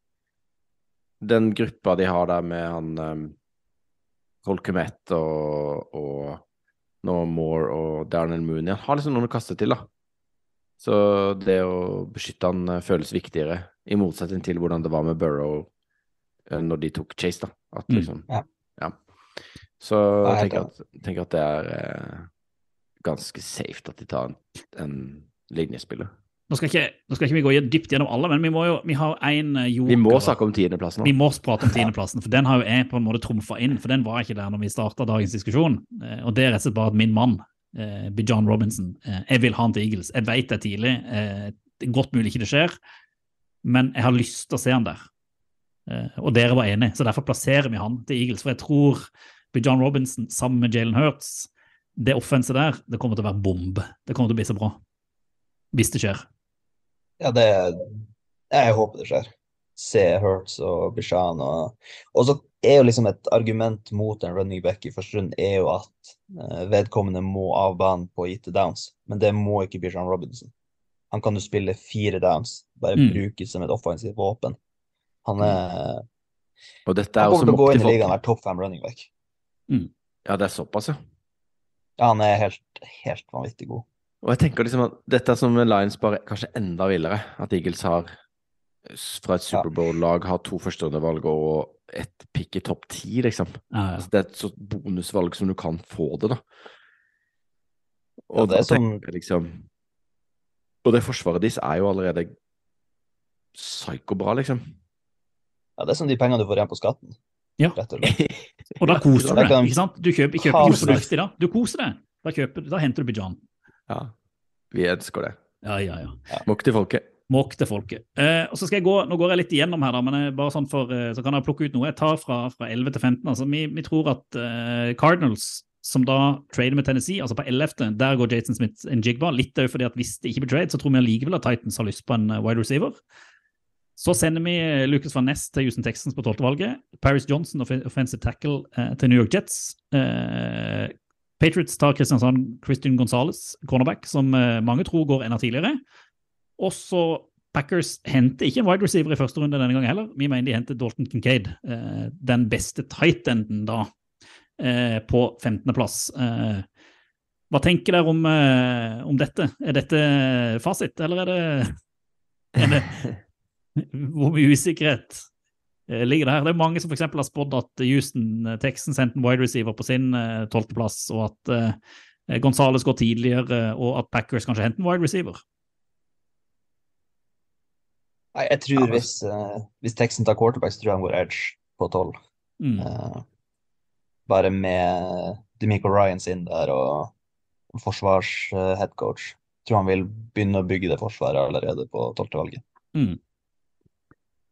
Den gruppa de har der med han um, Cole og, og No More og Darnell Mooney, han har liksom noen å kaste til, da. Så det å beskytte han eh, føles viktigere, i motsetning til hvordan det var med Burrow eh, når de tok Chase, da. At Mm. liksom Ja. ja. Så jeg tenker at, tenker at det er eh, ganske safe at de tar en, en linjespiller. Nå nå skal ikke vi gå dypt gjennom alle, men vi, må jo, vi har en eh, joker. Vi må snakke om tiendeplassen Vi nå. må prate om tiendeplassen, for den har jo jeg på en måte trumfa inn. For den var ikke der når vi starta dagens diskusjon. Eh, Og det er rett og slett bare at min mann, eh, Bijan Robinson, eh, jeg vil ha han til Eagles. Jeg vet det tidlig, eh, det er godt mulig ikke det skjer, men jeg har lyst til å se han der. Eh, Og dere var enige, så derfor plasserer vi han til Eagles. For jeg tror Bijan Robinson sammen med Jalen Hurts, det offenset der, det kommer til å være bombe. Det kommer til å bli så bra. Hvis det skjer. Ja, det Jeg håper det skjer. Se Hurts og Bishan og Og så er jo liksom et argument mot en running back i første runde er jo at eh, vedkommende må av banen på gitte downs, men det må ikke Bishan Robinson. Han kan jo spille fire downs, bare Mm. brukes som et offensivt våpen. Han er Og dette er Han kommer til å gå inn i ligaen og være topp fem running back. Ja, det er såpass, ja. Ja, han er helt, helt vanvittig god. Og jeg tenker liksom at dette er som Lions, bare kanskje enda villere. At Eagles har fra et Superbowl-lag har to førsterundevalg og et pick i topp ti, liksom. Ja, ja. Altså, det er et sånt bonusvalg som du kan få det, da. Ja, Og det er som... tenker jeg liksom Og det forsvaret deres er jo allerede psyko-bra, liksom. Ja, det er som de pengene du får igjen på skatten. Ja. Rett og slett. Og da koser du deg, ikke sant? Du kjøper, kjøper ikke noe fornuftig da. Du koser deg. Da, kjøper, da henter du Bijan. Ja, vi elsker det. Ja, ja, ja. Måk til folket. Måk til folket. Eh, og så skal jeg gå, Nå går jeg litt igjennom her, da, men bare sånn for, eh, så kan jeg plukke ut noe. Jeg tar fra, fra 11 til 15. altså Vi, vi tror at eh, Cardinals, som da trader med Tennessee, altså på 11., der går Jason Smith en jigba. Litt òg fordi at hvis det ikke blir trade, så tror vi allikevel at Titans har lyst på en eh, wide receiver. Så sender vi Lucas van Ness til Houston Texans på 12. valget. Paris Johnson, offensive tackle, eh, til New York Jets. Patriots tar Kristiansand Christian Gonzales, cornerback, som eh, mange tror går enda tidligere. Og så Packers henter ikke en wide receiver i første runde denne gangen heller. Vi mener de henter Dalton Kincaid, eh, den beste tight enden da, eh, på 15.-plass. Eh, hva tenker dere om, om dette? Er dette fasit, eller er det, er det Hvor mye usikkerhet ligger det her? Det er mange som f.eks. har spådd at Houston eh, Texans henter en wide receiver på sin eh, tolvteplass, og at eh, Gonzales går tidligere, og at Packers kanskje henter en wide receiver. Nei, jeg tror hvis, uh, hvis Texan tar quarterback, så tror jeg han går edge på tolv. Mm. Uh, bare med Demico Ryans inn der og forsvars-headcoach. tror han vil begynne å bygge det forsvaret allerede på tolvte valget. Mm.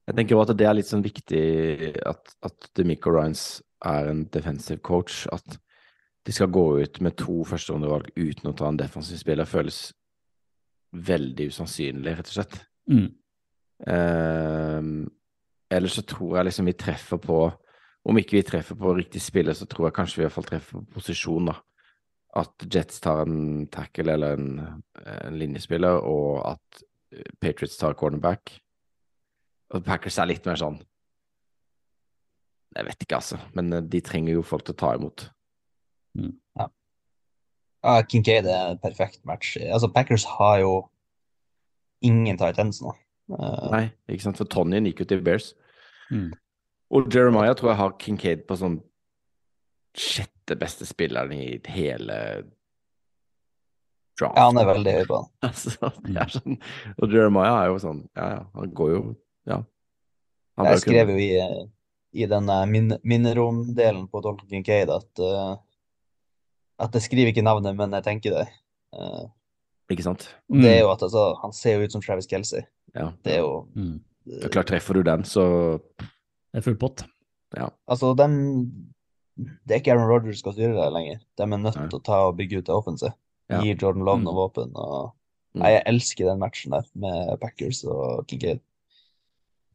Jeg tenker også at det er litt sånn viktig at, at Demico Ryans er en defensive coach. At de skal gå ut med to førsterundevalg uten å ta en defensiv spiller, føles veldig usannsynlig, rett og slett. Mm. Eh, ellers så tror jeg liksom vi treffer på Om ikke vi treffer på riktig spiller, så tror jeg kanskje vi i hvert fall treffer på posisjon, da. At Jets tar en tackle eller en, en linjespiller, og at Patriots tar cornerback. Og Packers er litt mer sånn Jeg vet ikke, altså. Men eh, de trenger jo folk til å ta imot. Ja, Kincaid er en perfekt match. Altså, Packers har jo ingen tight ends nå. Uh... Nei, ikke sant? For Tonyen gikk jo til Bears. Mm. Og Jeremiah tror jeg har Kincaid på sånn sjette beste spilleren i hele draft. ja, han er veldig høy på han. Altså, er sånn, og Jeremiah er jo sånn Ja, ja, han går jo Ja. Han Jeg skrev jo i, i den eh, min, minneromdelen på Dalton Kincaid at, uh, at jeg skriver ikke navnet, men jeg tenker det. Uh, Ikke sant? Mm. Det er jo at altså, Han ser jo ut som Travis Kelsey. Ja. Det er jo Mm. Det er klart, treffer du den, så Det er full pott. Altså, dem Det er ikke Aaron Rodgers skal styre det lenger. De er nødt til å ta og bygge ut det offensive. Ja. Gi Jordan Love Mm. noen våpen. Og... Mm. Nei, jeg elsker den matchen der med Packers og Kincaid.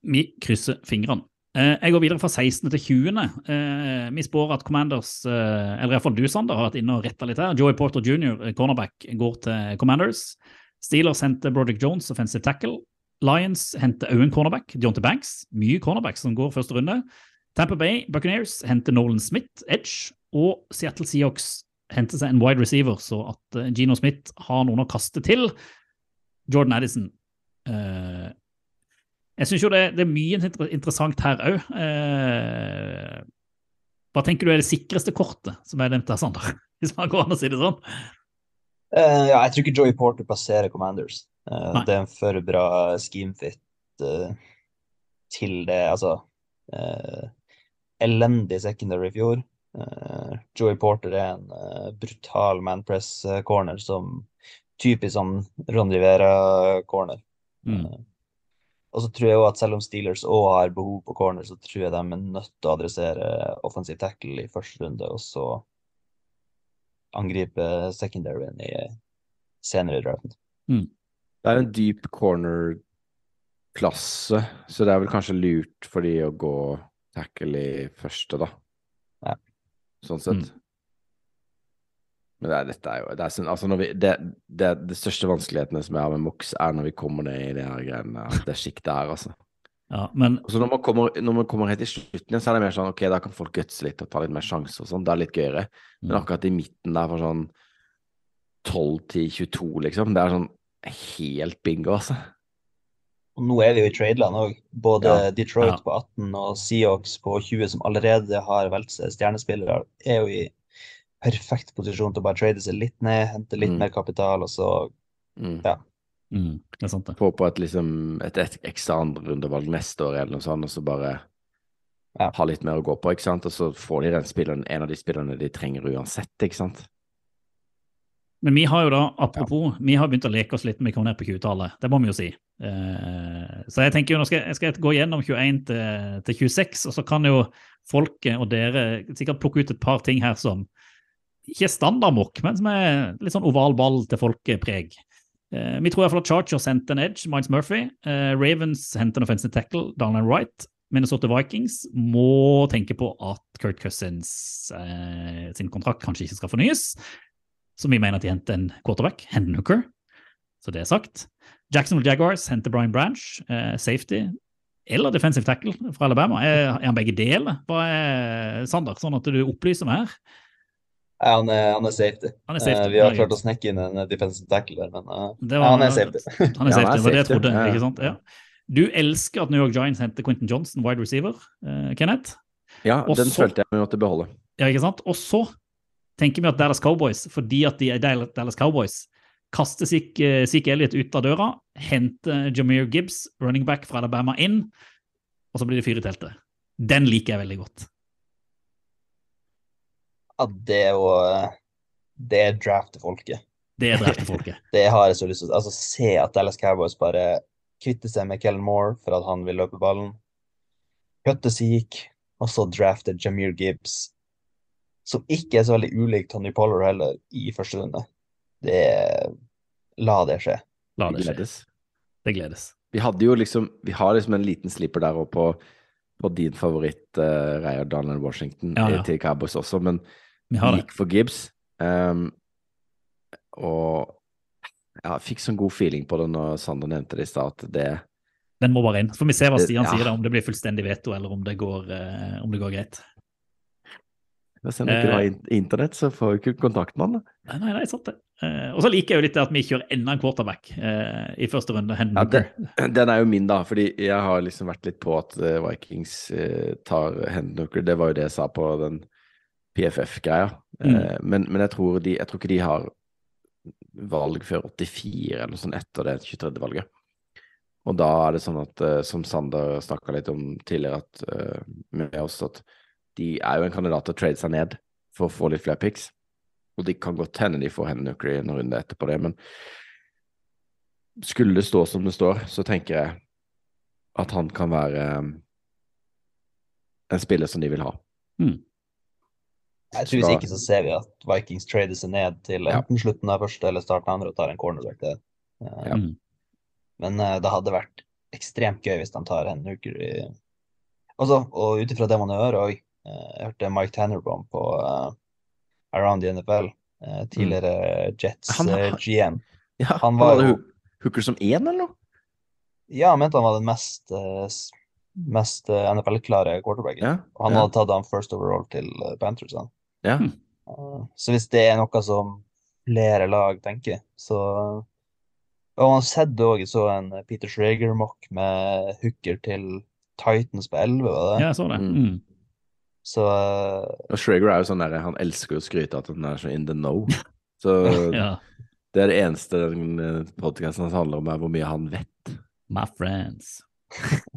Vi krysser fingrene. Eh, jeg går videre fra 16. til 20. Eh, vi spår at Commanders, eh, eller iallfall du, Sander, har vært inne og retta litt her. Joey Porter jr., cornerback, går til Commanders. Steelers henter Broderick Jones, offensive tackle. Lions henter Owen cornerback, Deontay Banks. Mye cornerback som går første runde. Tamper Bay Buccaneers henter Nolan Smith, edge. Og Seattle Seahawks henter seg en wide receiver, så at Gino Smith har noen å kaste til. Jordan Addison eh, jeg syns jo det, det er mye interessant her òg. Eh, hva tenker du er det sikreste kortet som er nevnt her, Sander? Hvis man går an å si det sånn? Uh, ja, jeg tror ikke Joey Porter passerer Commanders. Uh, det er en for bra schemefit uh, til det. Altså eh, Elendig secondary i fjor. Eh, Joey Porter er en eh, brutal manpress-corner som typisk sånn Ron Rivera-corner. Mm. Og så tror jeg også at selv om Steelers òg har behov på corner, så tror jeg de er nødt til å adressere offensiv tackle i første runde, og så angripe secondaryen i senere i draften. Det er en deep corner-klasse, så det er vel kanskje lurt for de å gå tackle i første, da. Ja. Sånn sett. Mm. Men det, er, dette er jo det, er sånn, altså når vi, det, det, det største vanskelighetene som jeg har med Mox, er når vi kommer ned i det her greiene, det sjiktet her, altså. Ja, men så når man, kommer, når man kommer helt til slutten igjen, så er det mer sånn ok, da kan folk gutse litt og ta litt mer sjanser og sånn. Det er litt gøyere. Men Mm. akkurat i midten der, for sånn 12 til 22, liksom, det er sånn helt bingo, altså. Og nå er vi jo i tradeland òg. Både Ja. Detroit Ja. på 18 og Seahawks på 20, som allerede har valgt seg stjernespillere, er jo i perfekt posisjon til å bare trade seg litt ned, hente litt Mm. mer kapital, og så Mm. mm, Det er sant, det. Få på et, liksom, et, et ekstra andrerundevalg neste år eller noe sånt, og så bare Ja. ha litt mer å gå på, ikke sant? Og så får de den spilleren, en av de spillerne de trenger uansett, ikke sant? Men vi har jo da, apropos, vi har begynt å leke oss litt med vi kommer ned på 20-tallet. Det må vi jo si. Eh, så jeg tenker jo, nå skal jeg, skal jeg gå gjennom 21 til, til 26, og så kan jo folket og dere sikkert plukke ut et par ting her som ikke standardmokk, men som er litt sånn oval ball til folkepreg. Eh, vi tror iallfall at Chargers henter en edge, Miles Murphy. Eh, Ravens henter en offensive tackle, Darlan Wright. Minnesota Vikings må tenke på at Kurt Cousins eh, sin kontrakt kanskje ikke skal fornyes. Så vi mener at de henter en quarterback, Hendon Hooker. Så det er sagt. Jacksonville Jaguars henter Brian Branch, eh, safety. Eller defensive tackle fra Alabama. Er han begge deler? Hva er Sander, sånn at du opplyser meg her? Ja, han er, han er safety. Han er safety, Uh, vi har klart å snekke inn en defensive tackle der, men uh, Det ja, han er safety. Han er Ja, han er safety, det det jeg trodde. ja, ikke sant? Ja. Du elsker at New York Giants henter Quentin Johnson, wide receiver, Uh, Kenneth. Ja, Også, den følte jeg vi måtte beholde. Ja, ikke sant? Og så tenker vi at Dallas Cowboys, fordi at de er Dallas Cowboys, kaster Zeke Zeke Elliott ut av døra, henter Jameer Gibbs, running back fra Alabama, inn, og så blir det fyr i teltet. Den liker jeg veldig godt. Ja, det eh, Det er draft folket. Det er drepte folket. Det har jeg så lyst til. Altså, se at Dallas Cowboys bare kvitter seg med Kellen Moore for at han vil løpe ballen. Kutte Seek, og så drafte Jameer Gibbs, som ikke er så veldig ulik Tony Pollard heller, i første runde. Det La det skje. La det skje. gledes. Det gledes. Vi hadde jo liksom Vi har liksom en liten slipper der òg på, på din favoritt, uh, Reyer Donald Washington, Ja, ja. eh, til Cowboys også, men. Gikk for Gibbs. Um, og ja, jeg fikk sånn god feeling på det når Sander nevnte det i stad, at det Den må bare inn. Så får vi se hva Det- Stian ja. sier, da, om det blir fullstendig veto, eller om det går, uh, om det går greit. Hvis en ikke Eh. har internett, så får vi ikke kontakt med han. Nei, nei, nei, sant det. Eh, og så liker jeg jo litt det at vi kjører enda en quarterback eh, i første runde. Ja, det, den er jo min, da, fordi jeg har liksom vært litt på at Vikings eh, tar Hendon Hooker. Det var jo det jeg sa på den PFF-greia. Mm. Eh, men, men jeg tror, de, jeg tror ikke de har valg før 84 eller noe sånt etter det 23. valget. Og da er det sånn at, eh, som Sander snakka litt om tidligere, at, eh, med oss, at de er jo en kandidat til å trade seg ned for å få litt flere picks. Og de kan godt hende de får Hooker en runde etterpå det, men skulle det stå som det står, så tenker jeg at han kan være eh, en spiller som de vil ha. Jeg tror Hvis ikke så ser vi at Vikings trader seg ned til Ja. enten slutten av første eller starten av andre og tar en cornerback der. Eh, Ja. Mm. Men eh, det hadde vært ekstremt gøy hvis de tar en uker i Altså, og ut ifra det man hører òg Jeg hørte Mike Tannerbom på uh, Around the NFL, uh, tidligere Jets Han- eh, GM. Ja, Han han var jo- Hook- Hooker som én, eller noe? Ja, han mente han var den mest, eh, mest eh, NFL-klare quarterbacken. Ja, Og han ja. hadde tatt han first overall til eh, Panthers. han. Ja. Mm. Eh, Så hvis det er noe som flere lag tenker, så Og man har sett òg, så en Peter Schrager-mock med hooker til Titans på 11, var det? Ja, jeg så det. Mm. Mm. Så eh, Og Schrager er jo sånn der, han elsker å skryte at han er så in the know. Så Ja. det er det eneste den podkasten hans handler om, er hvor mye han vet. My friends.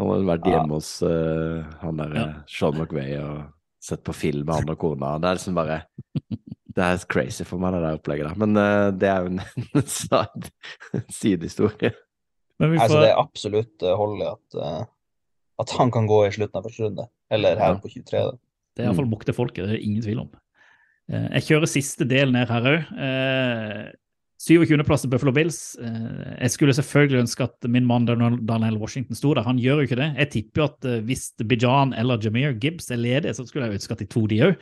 Han har vært Ja. hjemme hos uh, han der Ja. eh, Sean McVay og sett på film med han og kona. Det er liksom bare Det er crazy for meg, det der opplegget der. Men uh, det er jo en, en sidehistorie. Men vi altså, det er absolutt eh, hold i at, uh, at han kan gå i slutten av første runde. Eller her Ja. på 23. da. Det er iallfall mok til folket, det er det ingen tvil om. Eh, Jeg kjører siste del ned her òg. 27.-plass til Buffalo Bills. Eh, Jeg skulle selvfølgelig ønske at min mann Darnell Washington sto der. Han gjør jo ikke det. Jeg tipper jo at eh, hvis Bijan eller Jameer Gibbs er ledige, så skulle jeg ønske at de to de òg.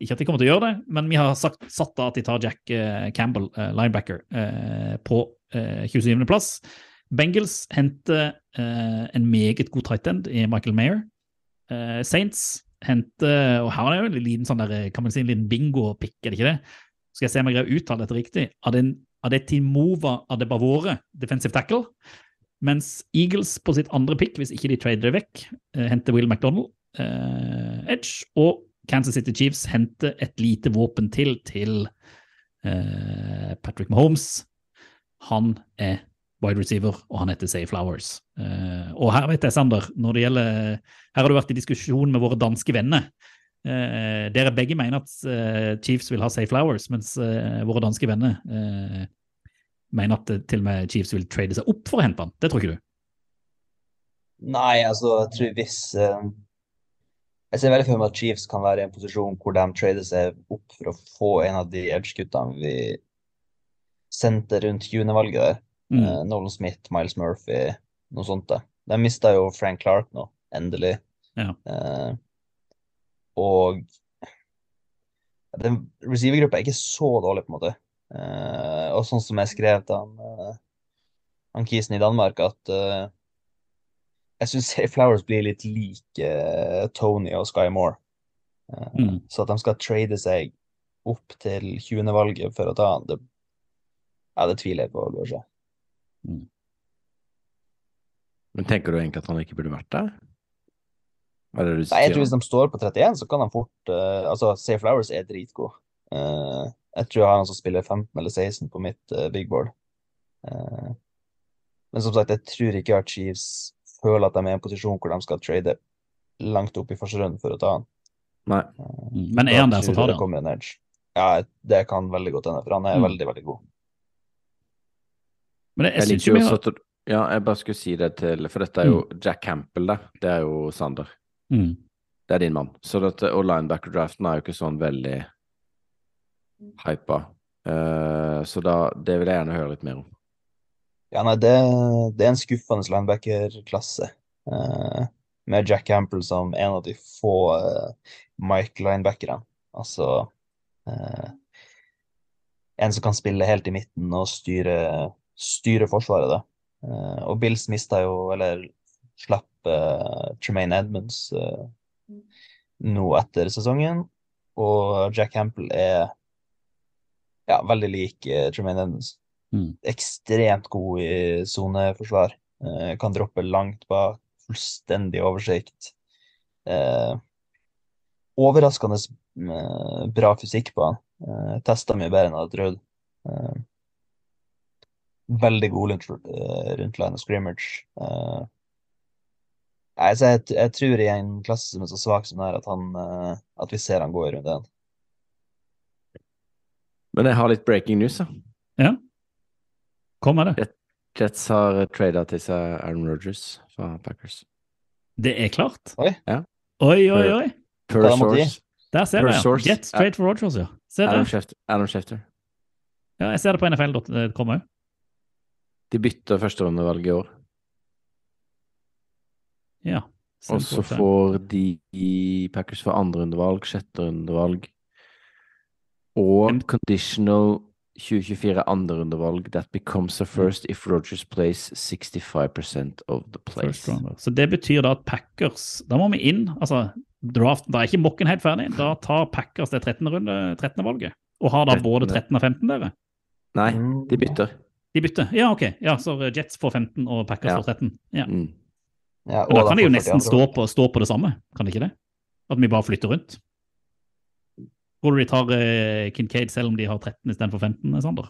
Ikke at de kommer til å gjøre det, men vi har sagt, satt da at de tar Jack eh, Campbell, linebacker, på eh, 27.-plass. Bengals henter en meget god tight end i Michael Mayer. Saints henter Og her er jo en liten sånn der, kan man si en liten bingo-pikk, er det ikke det? Skal jeg se om jeg greier å uttale dette riktig? Adetimova Adebavore, defensive tackle. Mens Eagles på sitt andre pick, hvis ikke de trader det vekk, eh, henter Will McDonald, eh, Edge. Og Kansas City Chiefs henter et lite våpen til til eh, Patrick Mahomes. Han er wide receiver, og han heter Say Flowers. Eh, og her vet jeg, Sander, når det gjelder Her har du vært i diskusjon med våre danske venner. Eh, dere begge mener at eh, Chiefs vil ha safe Flowers, mens eh, våre danske venner eh, mener at eh, til og med Chiefs vil trade seg opp for å hente han. Det tror ikke du? Nei, altså, jeg tror hvis eh, Jeg ser veldig for meg at Chiefs kan være i en posisjon hvor de trader seg opp for å få en av de edge-guttene vi sendte rundt 20.-valget der. Mm. Nolan Smith, Miles Murphy, noe sånt. Da. De mista jo Frank Clark nå, endelig. Ja. Og den receivergruppa er ikke så dårlig, på en måte. Eh, og sånn som jeg skrev til han, eh, han Kisen i Danmark, at eh, jeg syns Flowers blir litt lik eh, Tony og Sky Moore. Eh, Mm. Så at de skal trade seg opp til 20. valget for å ta han, det, ja, det tviler jeg på. Kanskje. Men tenker du egentlig at han ikke burde vært der? Hva er det du Nei, jeg tror hvis de står på 31, så kan de fort uh, Altså, Safe Flowers er dritgod. Uh, jeg tror jeg har han som spiller 15 eller 16 på mitt uh, big board. Eh, men som sagt, jeg tror ikke at Chiefs føler at de er i en posisjon hvor de skal trade langt opp i første runde for å ta han. Nei. Mm. Men er han der, så tar han. edge. Ja, det kan veldig godt hende, for han er Mm. veldig, veldig god. Men jeg, Jeg jeg syns liker jo også at Ja, jeg bare skulle si det til For dette er jo Jack Campbell, det. Det er jo Sander. Mm. Det er din mann. Så dette, og linebacker-draften er jo ikke sånn veldig hypa. Uh, så da, det vil jeg gjerne høre litt mer om. Ja, nei, det, det er en skuffende linebacker-klasse. Uh, med Jack Campbell som en av de få uh, Mike-linebackerne. Altså eh, En som kan spille helt i midten og styre, styre forsvaret, da. Eh, og Bills mista jo, eller slapp eh, Tremaine Edmonds uh, nå etter sesongen. Og Jack Campbell er ja, veldig lik uh, Tremaine Edmonds ekstremt god i soneforsvar. Uh, kan droppe langt bak. Fullstendig oversikt. Uh, overraskende eh, bra fysikk på han. Uh, Testa mye bedre enn jeg hadde trodd. Uh, veldig god rundt, eh, rundt line of scrimmage. Eh, nei, så jeg, jeg tror i en klasse som er så svak som det her, at, han, eh, at vi ser han gå i runde én. Men jeg har litt breaking news. da. Kom med det. Jets har trada til seg Aaron Rodgers fra Packers. Det er klart. Oi. Ja. Oi, oi, oi. Per per source. Der ser du, ja. Jets trade for Rogers, ja. Se Adam. Schefter. Adam Schefter. Ja, jeg ser det på nfl.com òg. De bytter førsterundevalget i år. Ja. Og så får de Packers for andrerundevalg, sjetterundevalg og En- conditional 2024 andrerundevalg that becomes a first if Rogers plays 65% of the place. Så det betyr da at Packers Da må vi inn. Altså, draft, da er ikke mokken helt ferdig. Da tar Packers det 13. runde, 13. valget. Og har da 13.. både 13 og 15, dere? Nei, Mm. de bytter. De bytter. Ja, OK. Ja, Så Jets får 15 og Packers Ja. får 13. Ja. Mm. Ja, da kan de jo nesten stå på, stå på det samme, kan de ikke det? At vi bare flytter rundt. Tror du de tar eh, Kincaid selv om de har 13 istedenfor 15, Sander?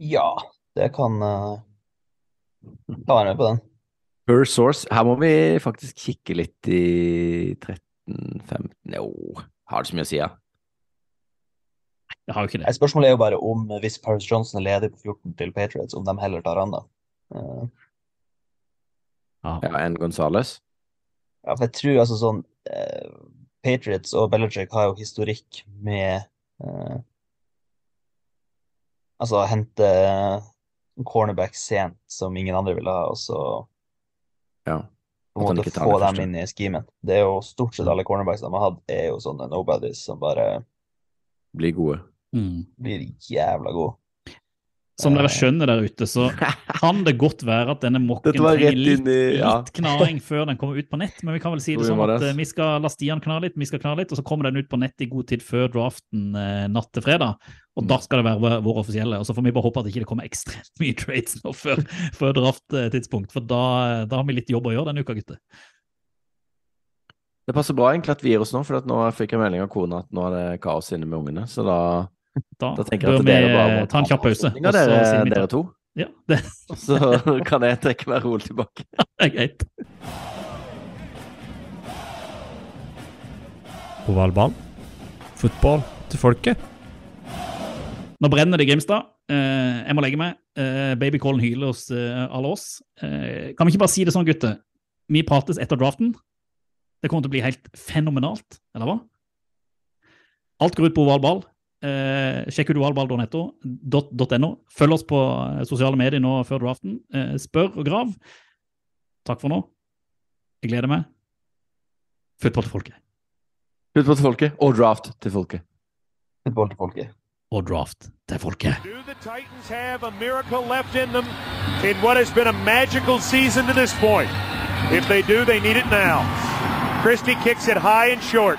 Ja, det kan uh, Ta være med på den. Per source. Her må vi faktisk kikke litt i 13-15 Jo, har det så mye å si, ja? Jeg har jo ikke det. Spørsmålet er jo bare om eh, hvis Paris Johnson er ledig på 14 til Patriots, om de heller tar han da. Eh, Ja. enn Gonzales? ja, for jeg tror altså sånn eh, Patriots og Belichick har jo historikk med eh, Altså å hente en cornerback sent som ingen andre vil ha, og så Ja. på en måte få dem inn i schemen. Det er jo stort sett alle cornerbacks de har hatt, er jo sånne nobodies som bare Blir gode. Mm. blir jævla gode. Som dere skjønner der ute, så kan det godt være at denne mokken trenger litt, i- ja. litt knaring før den kommer ut på nett. Men vi kan vel si det sånn at eh, vi skal la Stian kna litt, vi skal kna litt, og så kommer den ut på nett i god tid før draften eh, natt til fredag. Og Mm. da skal det være vår, vår offisielle. Og så får vi bare håpe at ikke det kommer ekstremt mye trades nå før, før drafttidspunkt, for da, da har vi litt jobb å gjøre denne uka, gutter. Det passer bra egentlig at vi gir oss nå, for nå fikk jeg melding av kona at nå er det kaos inne med ungene. Så da, Da, da tenker jeg bør at vi dere bare må ta en kjapp pause. avslutning og så dere, sier dere to. Ja, det Så kan jeg trekke meg rolig tilbake. det er greit. Ovalball. Fotball til folket. Nå brenner det i Grimstad. Eh, jeg må legge meg. Eh, Babycallen hyler hos eh, alle oss. Eh, kan vi ikke bare si det sånn, gutter? Vi prates etter draften. Det kommer til å bli helt fenomenalt, eller hva? Alt går ut på oval ball. Eh, sjekk ut ovalball.no. Følg oss på eh, sosiale medier nå før draften. Eh, spør og grav. Takk for nå. Jeg gleder meg. Football til folket. Football til folket, og draft til folket. Football til folket. Og draft til folket. Do the Titans have a miracle left in them in what has been a magical season to this point? If they do, they need it now. Christie kicks it high and short.